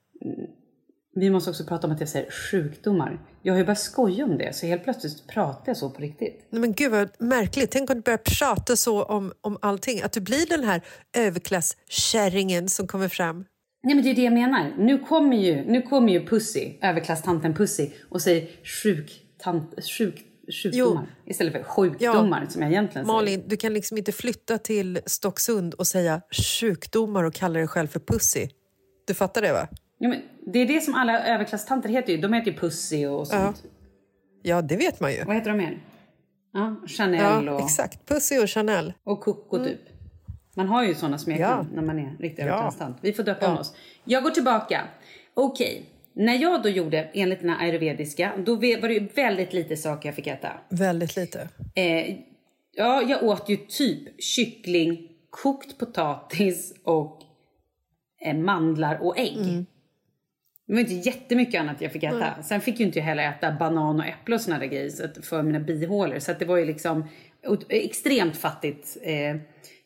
A: Vi måste också prata om att jag säger sjukdomar. Jag har ju börjat skoja om det, så helt plötsligt pratar jag så på riktigt.
B: Nej, men gud vad märkligt. Tänk om du börjar prata så om, om allting. Att du blir den här överklasskärringen som kommer fram.
A: Nej men det är det jag menar. Nu kommer ju, nu kommer ju Pussy, överklasstanten Pussy och säger sjuk, tant, sjuk, sjukdomar istället för sjukdomar som jag egentligen säger.
B: Malin, du kan liksom inte flytta till Stocksund och säga sjukdomar och kalla dig själv för pussy. Du fattar det va?
A: Ja, men det är det som alla överklasstanter heter ju. De heter ju Pussy och sånt.
B: Ja, det vet man ju.
A: Vad heter de mer? Ja, Chanel
B: Ja,
A: och,
B: exakt. Pussy och Chanel.
A: och Coco typ. Man har ju såna smeknamn
B: Ja.
A: när man är riktig
B: Ja.
A: överklasstant. Vi får döpa om
B: Ja.
A: oss. Jag går tillbaka. Okej. När jag då gjorde enligt den här ayurvediska, då var det ju väldigt lite saker jag fick äta.
B: Väldigt lite.
A: Eh, ja, jag åt ju typ kyckling, kokt potatis och eh, mandlar och ägg.
B: Mm.
A: Det var inte jättemycket annat jag fick äta. Sen fick ju inte jag heller äta banan och äpple och såna där grejer för mina bihålor. Så det var ju liksom extremt fattigt. Eh,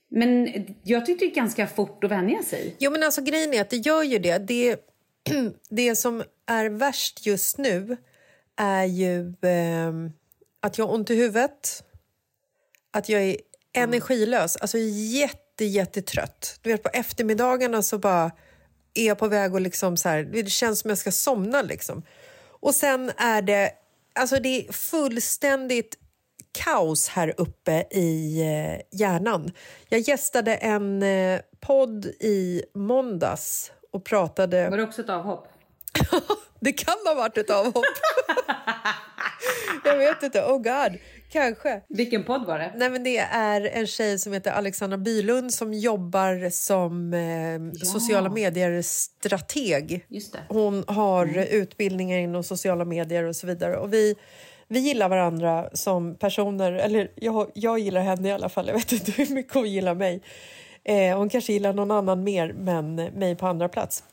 A: men jag tyckte det gick ganska fort att vänja sig.
B: Jo, men alltså grejen är att det gör ju det. Det, det som är värst just nu är ju ehm, att jag har ont i huvudet, att jag är energilös, alltså jätte, jättetrött. Du vet, på eftermiddagarna så bara är jag på väg att liksom så här, det känns som jag ska somna liksom. Och sen är det, alltså det är fullständigt kaos här uppe i eh, hjärnan. Jag gästade en eh, podd i måndags och pratade...
A: Var det också ett avhopp?
B: Det kan ha varit ett avhopp. jag vet inte. Oh god. Kanske.
A: Vilken podd var det?
B: Nej, men det är en tjej som heter Alexandra Bylund som jobbar som eh, sociala medier-strateg. Hon har utbildningar inom sociala medier och så vidare. Och vi, vi gillar varandra som personer. Eller jag, jag gillar henne i alla fall. Jag vet inte hur mycket hon gillar mig. Eh, hon kanske gillar någon annan mer, men mig på andra plats.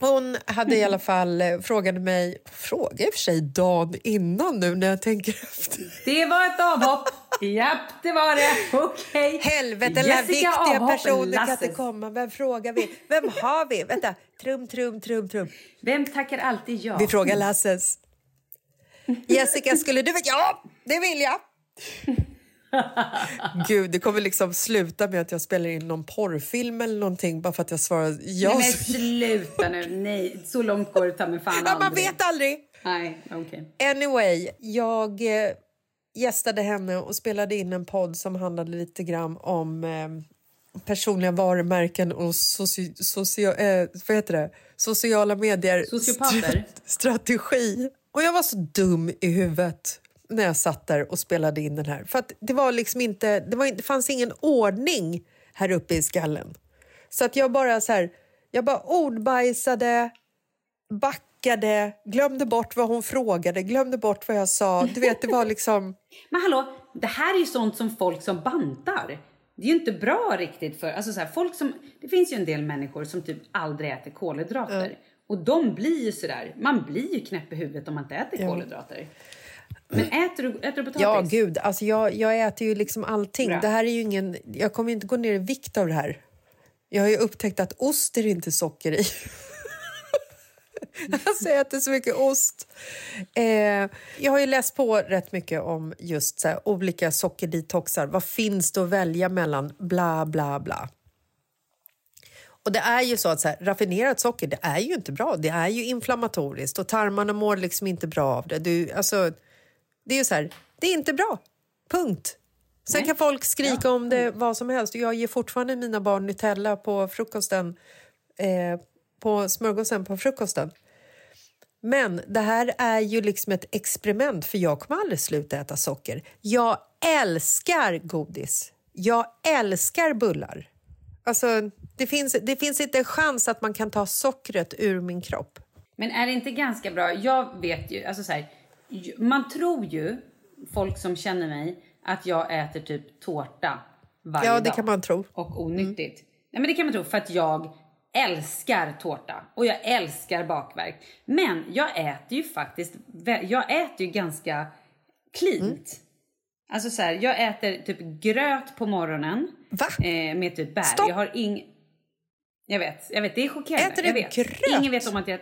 B: Hon hade i alla fall eh, frågade mig, frågade i och för sig dagen innan nu när jag tänker efter.
A: Det var ett avhopp. Japp, det var det. Okej.
B: Helvete, alla viktiga
A: avhoppen,
B: personer kan
A: Lasses.
B: inte komma. Vem frågar vi? Vem har vi? Vänta, trum, trum, trum, trum.
A: Vem tackar alltid ja?
B: Vi frågar Lasses. Jessica, skulle du vilja? Ja, det vill jag. Gud, det kommer liksom sluta med att jag spelar in någon porrfilm eller någonting bara för att jag svarar ja.
A: Nej, men sluta nu. Nej, så långt går det ta mig fan
B: Ja, man
A: aldrig.
B: vet aldrig.
A: Nej, okej.
B: Anyway, jag eh, gästade henne och spelade in en podd som handlade lite grann om eh, personliga varumärken och soci, socio, eh, vad heter det? sociala medier.
A: Sociopater.
B: Stra- strategi. Och jag var så dum i huvudet när jag satt där och spelade in den här. För att det var liksom inte, det, var, det fanns ingen ordning här uppe i skallen. Så att jag bara så här, jag bara ordbajsade, backade, glömde bort vad hon frågade, glömde bort vad jag sa. Du vet, det var liksom...
A: Men hallå, det här är ju sånt som folk som bantar. Det är ju inte bra riktigt för... Alltså så här, folk som, det finns ju en del människor som typ aldrig äter kolhydrater. Och de blir ju sådär, man blir ju knäpp i huvudet om man inte äter
B: Ja.
A: kolhydrater. Men äter du, äter du potatis?
B: Ja, gud. Alltså jag, jag äter ju liksom allting.
A: Bra.
B: Det här är ju ingen, jag kommer inte gå ner i vikt av det här. Jag har ju upptäckt att ost är det inte socker i. alltså jag äter så mycket ost. Eh, jag har ju läst på rätt mycket om just så här, olika sockerdetoxar. Vad finns det att välja mellan? Bla, bla, bla. Och det är ju så att så här, raffinerat socker, det är ju inte bra. Det är ju inflammatoriskt och tarmarna mår liksom inte bra av det. Du, alltså, det är ju så här, det är inte bra. Punkt. Sen kan folk skrika om det vad som helst. Jag ger fortfarande mina barn Nutella på frukosten, eh, på smörgåsen på frukosten. Men det här är ju liksom ett experiment för jag kommer aldrig sluta äta socker. Jag älskar godis. Jag älskar bullar. Alltså, det finns, det finns inte en chans att man kan ta sockret ur min kropp.
A: Men är det inte ganska bra? Jag vet ju, alltså så här, man tror ju, folk som känner mig, att jag äter typ tårta varje
B: Ja,
A: dag.
B: det kan man tro.
A: Och onyttigt. Nej men det kan man tro för att jag älskar tårta och jag älskar bakverk. Men jag äter ju faktiskt, jag äter ju ganska cleant. Alltså så här, jag äter typ gröt på morgonen. Eh, med typ bär.
B: Stopp!
A: Jag har ing... Jag vet, jag vet, det är chockerande.
B: Äter du gröt?
A: Ingen vet om att jag...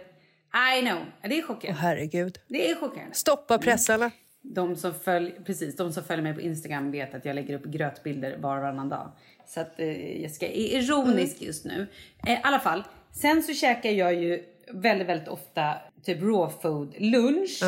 A: I know, det är chockerande.
B: herregud.
A: Det är chockerande.
B: Stoppa pressarna.
A: De som, följ, precis, de som följer mig på Instagram vet att jag lägger upp grötbilder var och varannan dag. Så att eh, jag ska är ironisk just nu. Eh, I alla fall, sen så käkar jag ju väldigt, väldigt ofta typ raw food lunch.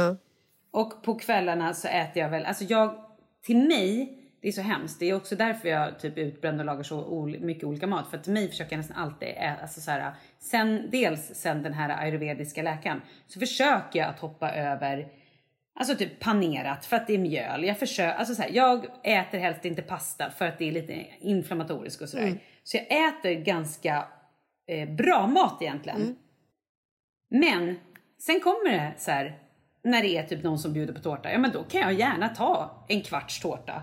A: Och på kvällarna så äter jag väl, alltså jag, till mig, det är så hemskt. Det är också därför jag typ är utbränd och lagar så mycket olika mat. För att till mig försöker jag nästan alltid äta, alltså så här, sen, dels sen den här ayurvediska läkaren, så försöker jag att hoppa över Alltså typ panerat för att det är mjöl. Jag, försöker, alltså så här, jag äter helst inte pasta för att det är lite inflammatoriskt och sådär.
B: Mm.
A: Så jag äter ganska eh, bra mat egentligen.
B: Mm.
A: Men sen kommer det så här, när det är typ någon som bjuder på tårta. Ja men då kan jag gärna ta en kvarts tårta.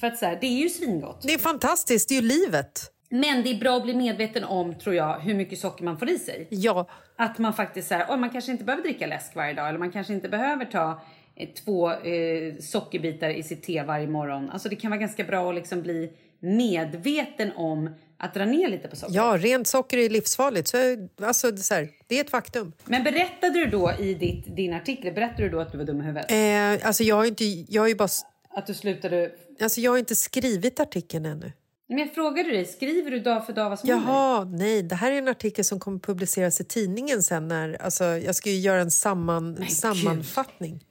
A: För att så här, det är ju svingott.
B: Det är fantastiskt, det är ju livet.
A: Men det är bra att bli medveten om, tror jag, hur mycket socker man får i sig.
B: Ja.
A: Att man faktiskt så här, oh, man kanske inte behöver dricka läsk varje dag eller man kanske inte behöver ta eh, två eh, sockerbitar i sitt te varje morgon. Alltså det kan vara ganska bra att liksom bli medveten om att dra ner lite på socker.
B: Ja, rent socker är livsfarligt. Så, alltså, det, är så här, det är ett faktum.
A: Men berättade du då i ditt, din artikel, berättade du då att du var dum i huvudet?
B: Eh, alltså, jag har inte... Jag har ju bara...
A: Att du slutade...
B: Alltså, jag har inte skrivit artikeln ännu.
A: Men jag frågade dig, skriver du dag för dag vad som händer?
B: Jaha, nej. Det här är en artikel som kommer publiceras i tidningen sen. När, alltså, jag ska ju göra en samman, sammanfattning.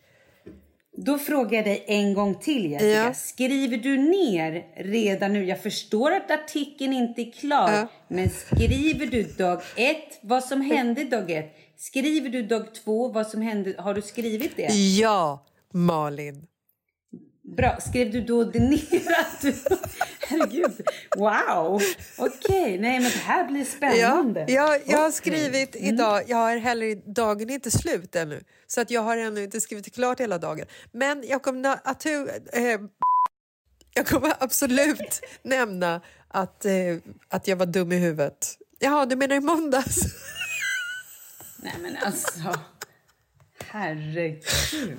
A: Då frågar jag dig en gång till Jessica.
B: Ja.
A: Skriver du ner redan nu? Jag förstår att artikeln inte är klar. Men skriver du dag ett vad som hände dag ett? Skriver du dag två vad som hände? Har du skrivit det?
B: Ja, Malin.
A: Bra. Skrev du då ner? att du... Herregud. Wow. Okej. Nej, men det här blir
B: Ja,
A: spännande.
B: jag, jag har skrivit idag, jag har heller, dagen är inte slut ännu. Så att jag har ännu inte skrivit klart hela dagen. Men jag kommer, att, eh, jag kommer absolut nämna att, eh, att jag var dum i huvudet. Jaha, du menar i måndags?
A: Nej, men alltså. Herregud.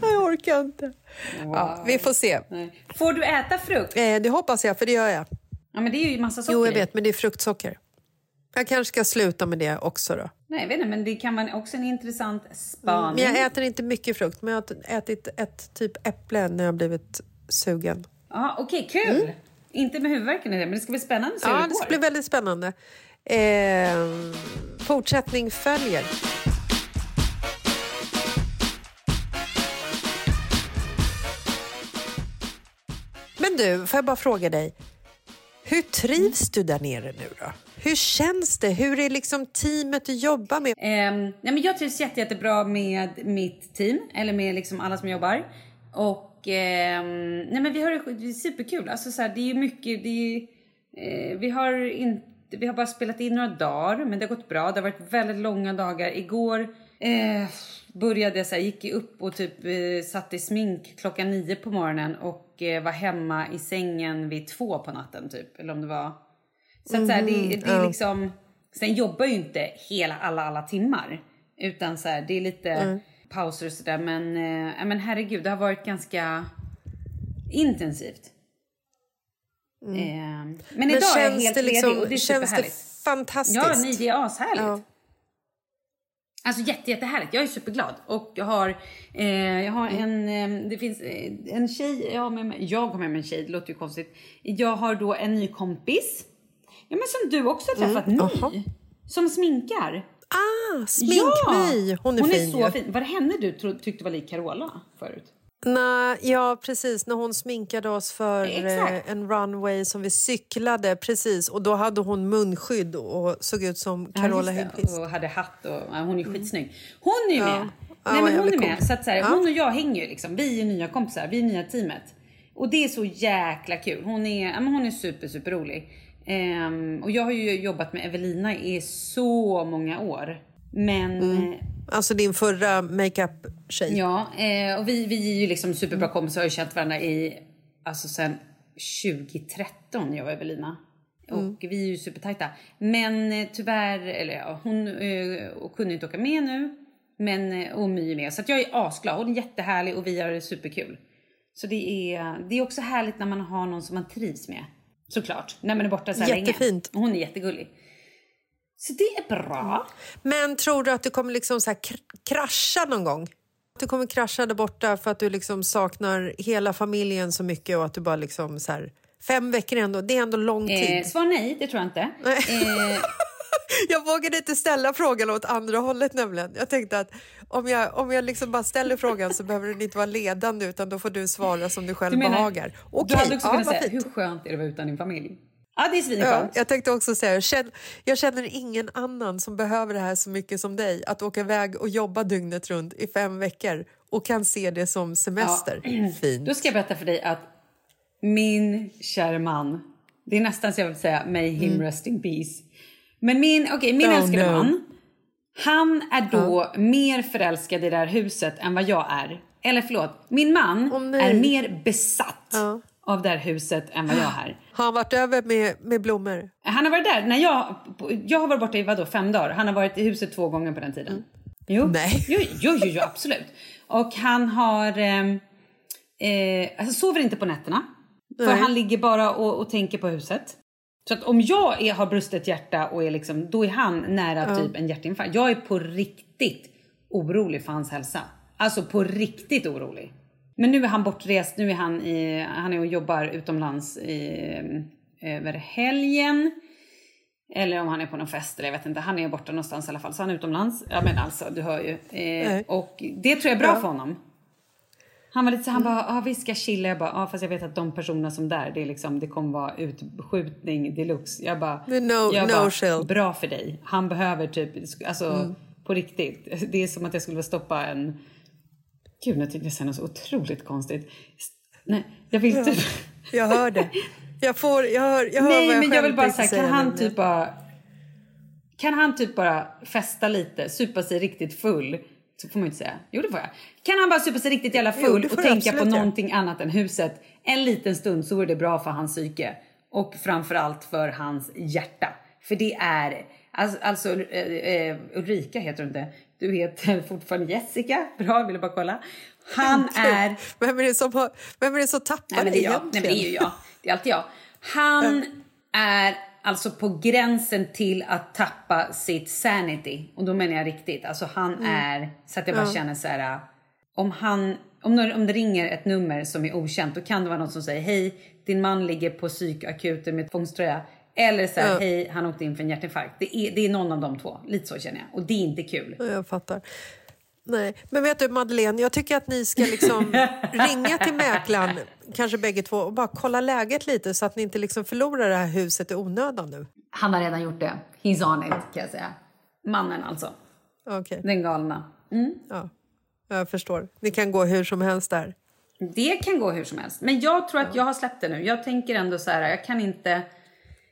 B: jag orkar inte. Ja, vi får se.
A: Nej. Får du äta frukt?
B: Eh, det hoppas jag, för det gör jag.
A: Ja, men det är ju massa socker
B: Jo, jag vet, men det är fruktsocker. Jag kanske ska sluta med det också då.
A: Nej, jag vet inte, men det kan man också en intressant spaning.
B: Men jag äter inte mycket frukt, men jag har ätit ett typ äpple när jag blivit sugen.
A: Ja, Okej, kul! Inte med huvudvärken i det, men det ska bli spännande att se hur
B: Ja,
A: det
B: det ska bli väldigt spännande. Eh, fortsättning följer. Men du, får jag bara fråga dig. Hur trivs du där nere nu då? Hur känns det? Hur är liksom teamet du jobbar med?
A: Ehm, nej, men jag trivs jätte, jättebra med mitt team, eller med liksom alla som jobbar. Och ehm, nej, men vi har det, det är superkul. Alltså, så här, det är mycket, det är, eh, vi, har inte, vi har bara spelat in några dagar, men det har gått bra. Det har varit väldigt långa dagar. Igår eh, började jag så här, gick jag upp och typ eh, satt i smink klockan nio på morgonen och eh, var hemma i sängen vid två på natten typ. Eller om det var så att så här, det,
B: Mhm,
A: det är liksom... Sen jobbar ju inte hela alla, alla timmar. Utan så här, det är lite
B: Mm.
A: pauser och sådär. Men, ja, men herregud, det har varit ganska intensivt. Eh, men,
B: Men
A: idag är jag helt
B: det liksom-
A: ledig och det är
B: känns det fantastiskt?
A: Ja, nej, det är ashärligt.
B: Ja.
A: Alltså jätte, jättehärligt. Jag är superglad. Och jag har, eh, jag har en, eh, det finns eh, en tjej, jag har med mig, jag har med mig en tjej, det låter ju konstigt. Jag har då en ny kompis. Ja men som du också har träffat ny. Som sminkar.
B: Ah, Sminkmy! Hon är
A: hon
B: fin
A: är så
B: ju.
A: fin. Var det henne du tro, tyckte var lik Carola förut?
B: Nej, ja, precis. När hon sminkade oss för eh, en runway som vi cyklade. precis. Och Då hade hon munskydd och såg ut som Carola
A: Ja.
B: Häggkvist.
A: Och hade hatt och ja, hon är skitsnygg. Hon är ju
B: Ja.
A: med. Nej, men hon är med. Så att, så här. Hon och jag hänger ju liksom. Vi är nya kompisar. Vi är nya teamet. Och det är så jäkla kul. Hon är, ja, men hon är super, super rolig. Ehm, och jag har ju jobbat med Evelina i så många år. Men eh,
B: Alltså din förra makeup-tjej.
A: Ja, eh, och vi, vi är ju liksom superbra kompisar och har känt varandra i, alltså sen 2013, jag och Evelina. Och vi är ju supertajta. Men eh, tyvärr, eller ja, hon eh, kunde inte åka med nu. Men, eh, och My är med. Så jag är asglad. Hon är jättehärlig och vi har det superkul. Så det är, det är också härligt när man har någon som man trivs med. Såklart, när man är borta så här
B: Jättefint.
A: länge. Hon är jättegullig. Så det är bra.
B: Men tror du att du kommer liksom så kr- krascha någon gång? Att du kommer krascha där borta för att du liksom saknar hela familjen så mycket och att du bara liksom så här... Fem veckor ändå, det är ändå lång tid.
A: Eh, svar nej, det tror jag inte. Eh,
B: Jag vågade inte ställa frågan åt andra hållet nämligen. Jag tänkte att om jag, om jag liksom bara ställer frågan så behöver den inte vara ledande utan då får du svara som du själv
A: Du menar,
B: behagar.
A: du
B: Okej,
A: hade också
B: ja,
A: kunnat säga,
B: fint.
A: hur skönt är det att vara utan din familj? Ja, det är
B: Ja,
A: svinskönt.
B: jag tänkte också säga, jag känner, ingen annan som behöver det här så mycket som dig. Att åka iväg och jobba dygnet runt i fem veckor och kan se det som semester. Fint.
A: Då ska jag berätta för dig att min kära man, det är nästan så jag vill säga may him rest in peace. Men min, okej, min
B: Mm. Oh,
A: älskade
B: no.
A: man, han är då mer förälskad i det här huset än vad jag är. Eller förlåt, min man
B: nej.
A: är mer besatt av det här huset än vad jag är.
B: Har han varit över med, med blommor?
A: Han har varit där. När jag, jag har varit borta i vadå, fem dagar. Han har varit i huset två gånger på den tiden. Jo.
B: Nej.
A: Jo, jo, jo, jo, absolut. Och han har... Eh, eh, alltså sover inte på nätterna. För
B: Nej.
A: han ligger bara och, och tänker på huset. Så att om jag är, har brustet hjärta och är liksom, då är han nära
B: Ja.
A: typ en hjärtinfarkt. Jag är på riktigt orolig för hans hälsa. Alltså på riktigt orolig. Men nu är han bortrest, nu är han, i, han är och jobbar utomlands i, eh, över helgen. Eller om han är på någon fest eller jag vet inte. Han är borta någonstans i alla fall. Så han är utomlands. Ja men alltså du hör ju. Eh, och det tror jag är bra
B: Ja.
A: för honom. Han var lite så han bara, ah, vi ska chilla. Jag bara, ah, fast jag vet att de personerna som där, det är liksom, det kommer vara utskjutning deluxe. Jag bara,
B: no-
A: jag
B: no
A: bara
B: chill.
A: bra för dig. Han behöver typ, alltså
B: Mm.
A: på riktigt. Det är som att jag skulle stoppa en, gud jag tyckte det kändes så otroligt konstigt. Nej, jag vill
B: Ja.
A: typ,
B: Jag hör det. Jag, får, jag hör, jag hör
A: Nej,
B: jag
A: men jag vill bara säga, kan han typ bara... Kan han typ bara festa lite, supa sig riktigt full? Så får man ju inte säga. Jo, det får jag. Kan han bara supa sig riktigt jävla
B: Jo,
A: full
B: får
A: och tänka på någonting annat än huset en liten stund så vore det bra för hans psyke. Och framförallt för hans hjärta. För det är... Alltså, alltså eh, eh, Ulrika heter du inte. Du heter fortfarande Jessica. Bra, jag ville bara kolla. Han är...
B: Vem är det som, har, vem är det som tappar
A: Nej, men det är jag. Nej, men det är ju jag. Det är alltid jag. Han är alltså på gränsen till att tappa sitt sanity. Och då menar jag riktigt. Alltså han
B: Mm.
A: är, så att jag bara
B: Ja.
A: känner så här. Om han, om, om det ringer ett nummer som är okänt, då kan det vara någon som säger hej, din man ligger på psykakuten med tvångströja. Eller så här,
B: Ja.
A: hej, han åkte in för en hjärtinfarkt. Det är, det är någon av de två. Lite så känner jag. Och det är inte kul.
B: Ja, Jag fattar. Nej, men vet du Madeleine, jag tycker att ni ska liksom ringa till mäklaren, kanske bägge två, och bara kolla läget lite så att ni inte liksom förlorar det här huset i onödan nu.
A: Han har redan gjort det. He's on it, kan jag säga. Mannen alltså.
B: Okej.
A: Den galna.
B: Ja, jag förstår. Ni kan gå hur som helst där.
A: Det kan gå hur som helst. Men jag tror att jag har släppt det nu. Jag tänker ändå så här, jag kan inte...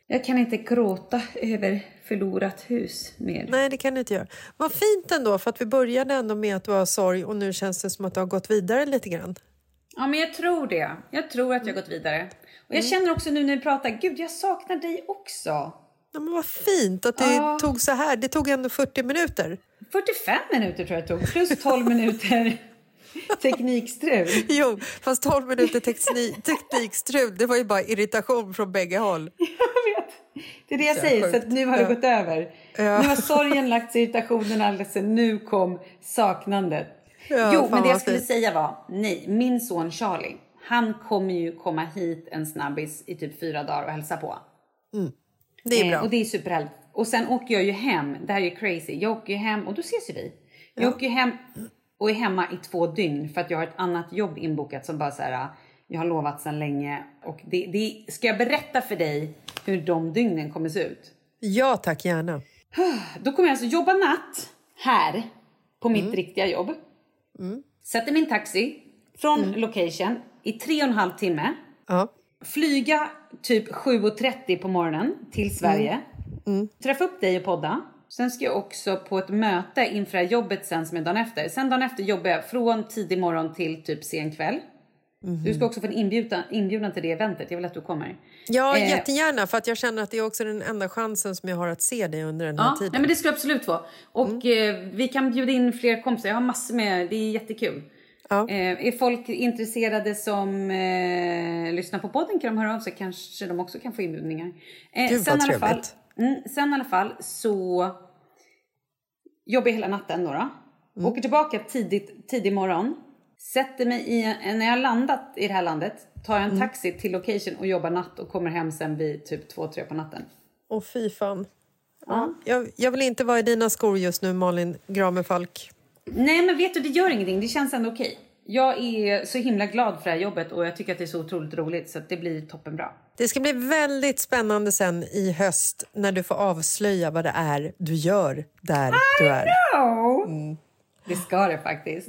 A: Jag kan inte gråta över förlorat hus mer.
B: Nej, det kan ni inte göra. Vad fint ändå, för att vi började ändå med att du har sorg och nu känns det som att du har gått vidare lite grann.
A: Ja, men jag tror det. Jag tror att jag har gått vidare. Och jag känner också nu när vi pratar, gud jag saknar dig också.
B: Ja, men vad fint att det
A: Ja.
B: tog så här. Det tog ändå 40 minuter.
A: 45 minuter tror jag det tog, plus 12 minuter teknikstrul.
B: Jo, fast 12 minuter tekni- teknikstrul, det var ju bara irritation från bägge håll.
A: Det är det jag
B: Så
A: säger,
B: sjukt.
A: så att nu har det
B: Ja.
A: gått över.
B: Ja.
A: Nu har sorgen lagt sig, irritationen alldeles nu kom saknandet.
B: Ja,
A: jo, men det jag skulle
B: fint.
A: säga var, nej, min son Charlie, han kommer ju komma hit en snabbis i typ fyra dagar och hälsa på.
B: Det är
A: Eh,
B: bra.
A: och det är superhärligt. Och sen åker jag ju hem, det här är crazy, jag åker ju hem och då ses ju vi. Jag åker ju hem och är hemma i två dygn för att jag har ett annat jobb inbokat som bara så här, jag har lovat sedan länge. Och det, det, ska jag berätta för dig hur de dygnen kommer se ut?
B: Ja, tack gärna.
A: Då kommer jag alltså jobba natt här på mitt riktiga jobb. Sätter min taxi från location i tre och en halv timme.
B: Ja.
A: Flyga typ 7.30 på morgonen till Sverige. Träffa upp dig och podda. Sen ska jag också på ett möte inför jobbet sen som är dagen efter. Sen dagen efter jobbar jag från tidig morgon till typ sen kväll. Du ska också få en inbjudan, inbjudan till det eventet. Jag vill att du kommer.
B: Ja,
A: Eh,
B: jättegärna, för att jag känner att det är också den enda chansen som jag har att se dig under den här
A: Ja,
B: tiden.
A: nej, men det skulle absolut få. Och eh, vi kan bjuda in fler kompisar. Jag har massor med, det är jättekul.
B: Ja.
A: Eh, är folk intresserade som eh, lyssnar på podden kan de höra av sig. Kanske de också kan få inbjudningar. Eh,
B: Gud, vad
A: sen, i alla fall,
B: trevligt.
A: mm, sen i alla fall så jobbar jag hela natten då. då.
B: Mm.
A: Åker tillbaka tidigt, tidig morgon. Sätter mig i, en- när jag har landat i det här landet tar jag en
B: Mm.
A: taxi till location och jobbar natt och kommer hem sen vid typ två tre på natten.
B: Åh, fy fan. Ja. Jag, jag vill inte vara i dina skor just nu, Malin Gramefalk.
A: Nej, men vet du, det gör ingenting. Det känns ändå okej. Jag är så himla glad för det här jobbet och jag tycker att det är så otroligt roligt så det blir toppenbra.
B: Det ska bli väldigt spännande sen i höst när du får avslöja vad det är du gör där du är.
A: Ja, det ska det faktiskt.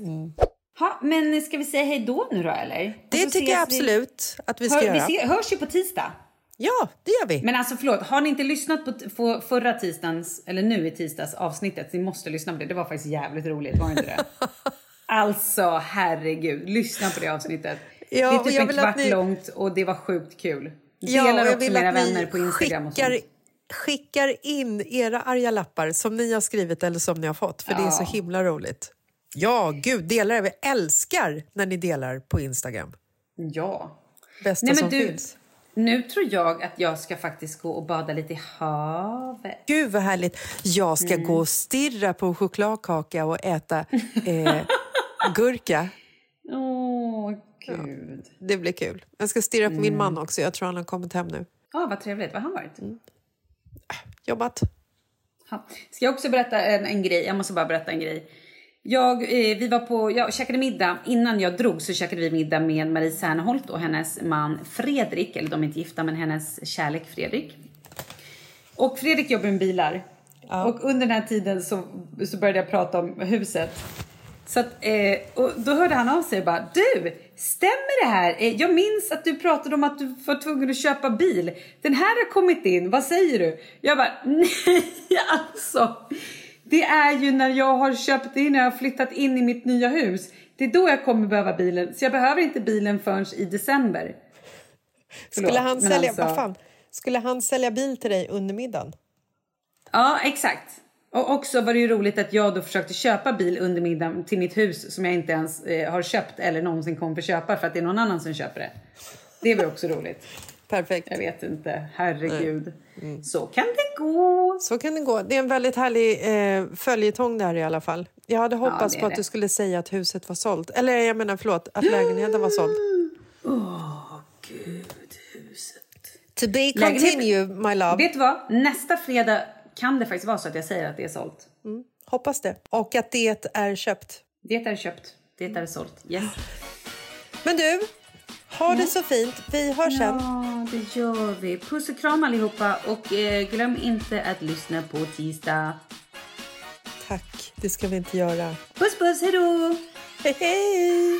A: Ha, men ska vi säga hej då nu då eller? Och
B: Det tycker jag
A: ses vi-
B: absolut att vi ska
A: Hör,
B: göra.
A: vi se, hörs ju på tisdag.
B: Ja, det gör vi.
A: Men alltså förlåt, har ni inte lyssnat på, förra tisdagens, eller nu i tisdags avsnittet, ni måste lyssna på det. Det var faktiskt jävligt roligt, var det inte det? alltså herregud, lyssna på det avsnittet.
B: Ja,
A: det är
B: och
A: typ
B: jag
A: en kvart
B: ni-
A: långt och det var sjukt kul.
B: Ja,
A: Dela
B: och jag
A: också med era vänner på Instagram och
B: skickar,
A: sånt.
B: skickar in era arga lappar som ni har skrivit eller som ni har fått, för det är så
A: Ja.
B: himla roligt. Ja, gud, dela det. Vi älskar när ni delar på Instagram.
A: Ja.
B: Bästa
A: Nej, men
B: som
A: du,
B: finns.
A: Nu tror jag att jag ska faktiskt gå och bada lite i havet.
B: Gud vad härligt. Jag ska
A: Mm.
B: gå och stirra på chokladkaka och äta eh, gurka.
A: Åh, gud.
B: Det blir kul. Jag ska stirra på
A: Mm.
B: min man också. Jag tror han har kommit hem nu.
A: Ja, vad trevligt. Vad har han varit?
B: Jobbat.
A: Ja. Ska jag också berätta en, en grej? Jag måste bara berätta en grej. Jag, eh, vi var på, jag käkade middag. Innan jag drog så käkade vi middag med Marie Serneholt och hennes man Fredrik. Eller de är inte gifta, men hennes kärlek Fredrik. Och Fredrik jobbar med bilar. Och under den här tiden så, så började jag prata om huset. Så att, eh, och då hörde han av sig och bara Du, stämmer det här? Eh, jag minns att du pratade om att du var tvungen att köpa bil. Den här har kommit in, vad säger du? Jag bara nej alltså. Det är ju när jag har köpt in, när jag har flyttat in i mitt nya hus. Det är då jag kommer behöva bilen. Så jag behöver inte bilen förrän i december. Förlåt,
B: Skulle han, sälja,
A: alltså-
B: vad fan? Skulle han sälja bil till dig under middagen?
A: Ja, exakt. Och också var det ju roligt att jag då försökte köpa bil under middagen till mitt hus som jag inte ens eh, har köpt eller någonsin kommer få köpa för att det är någon annan som köper det. Det var också roligt.
B: Perfekt.
A: Jag vet inte. Herregud. Så kan det gå.
B: Så kan det gå. Det är en väldigt härlig eh, följetong där i alla fall. Jag hade hoppats
A: är
B: på att
A: det.
B: du skulle säga att huset var sålt. Eller jag menar förlåt, att lägenheten var såld.
A: Åh, gud. Huset.
B: To be continue, my love.
A: Vet du vad? Nästa fredag kan det faktiskt vara så att jag säger att det är sålt.
B: Hoppas det. Och att det är köpt.
A: Det är köpt. Det är sålt. Yes.
B: Men du, ha det så fint. Vi hörs sen.
A: Ja, det gör vi. Puss och kram allihopa. Och eh, glöm inte att lyssna på tisdag.
B: Tack, det ska vi inte göra.
A: Puss puss, hej då!
B: Hej hej!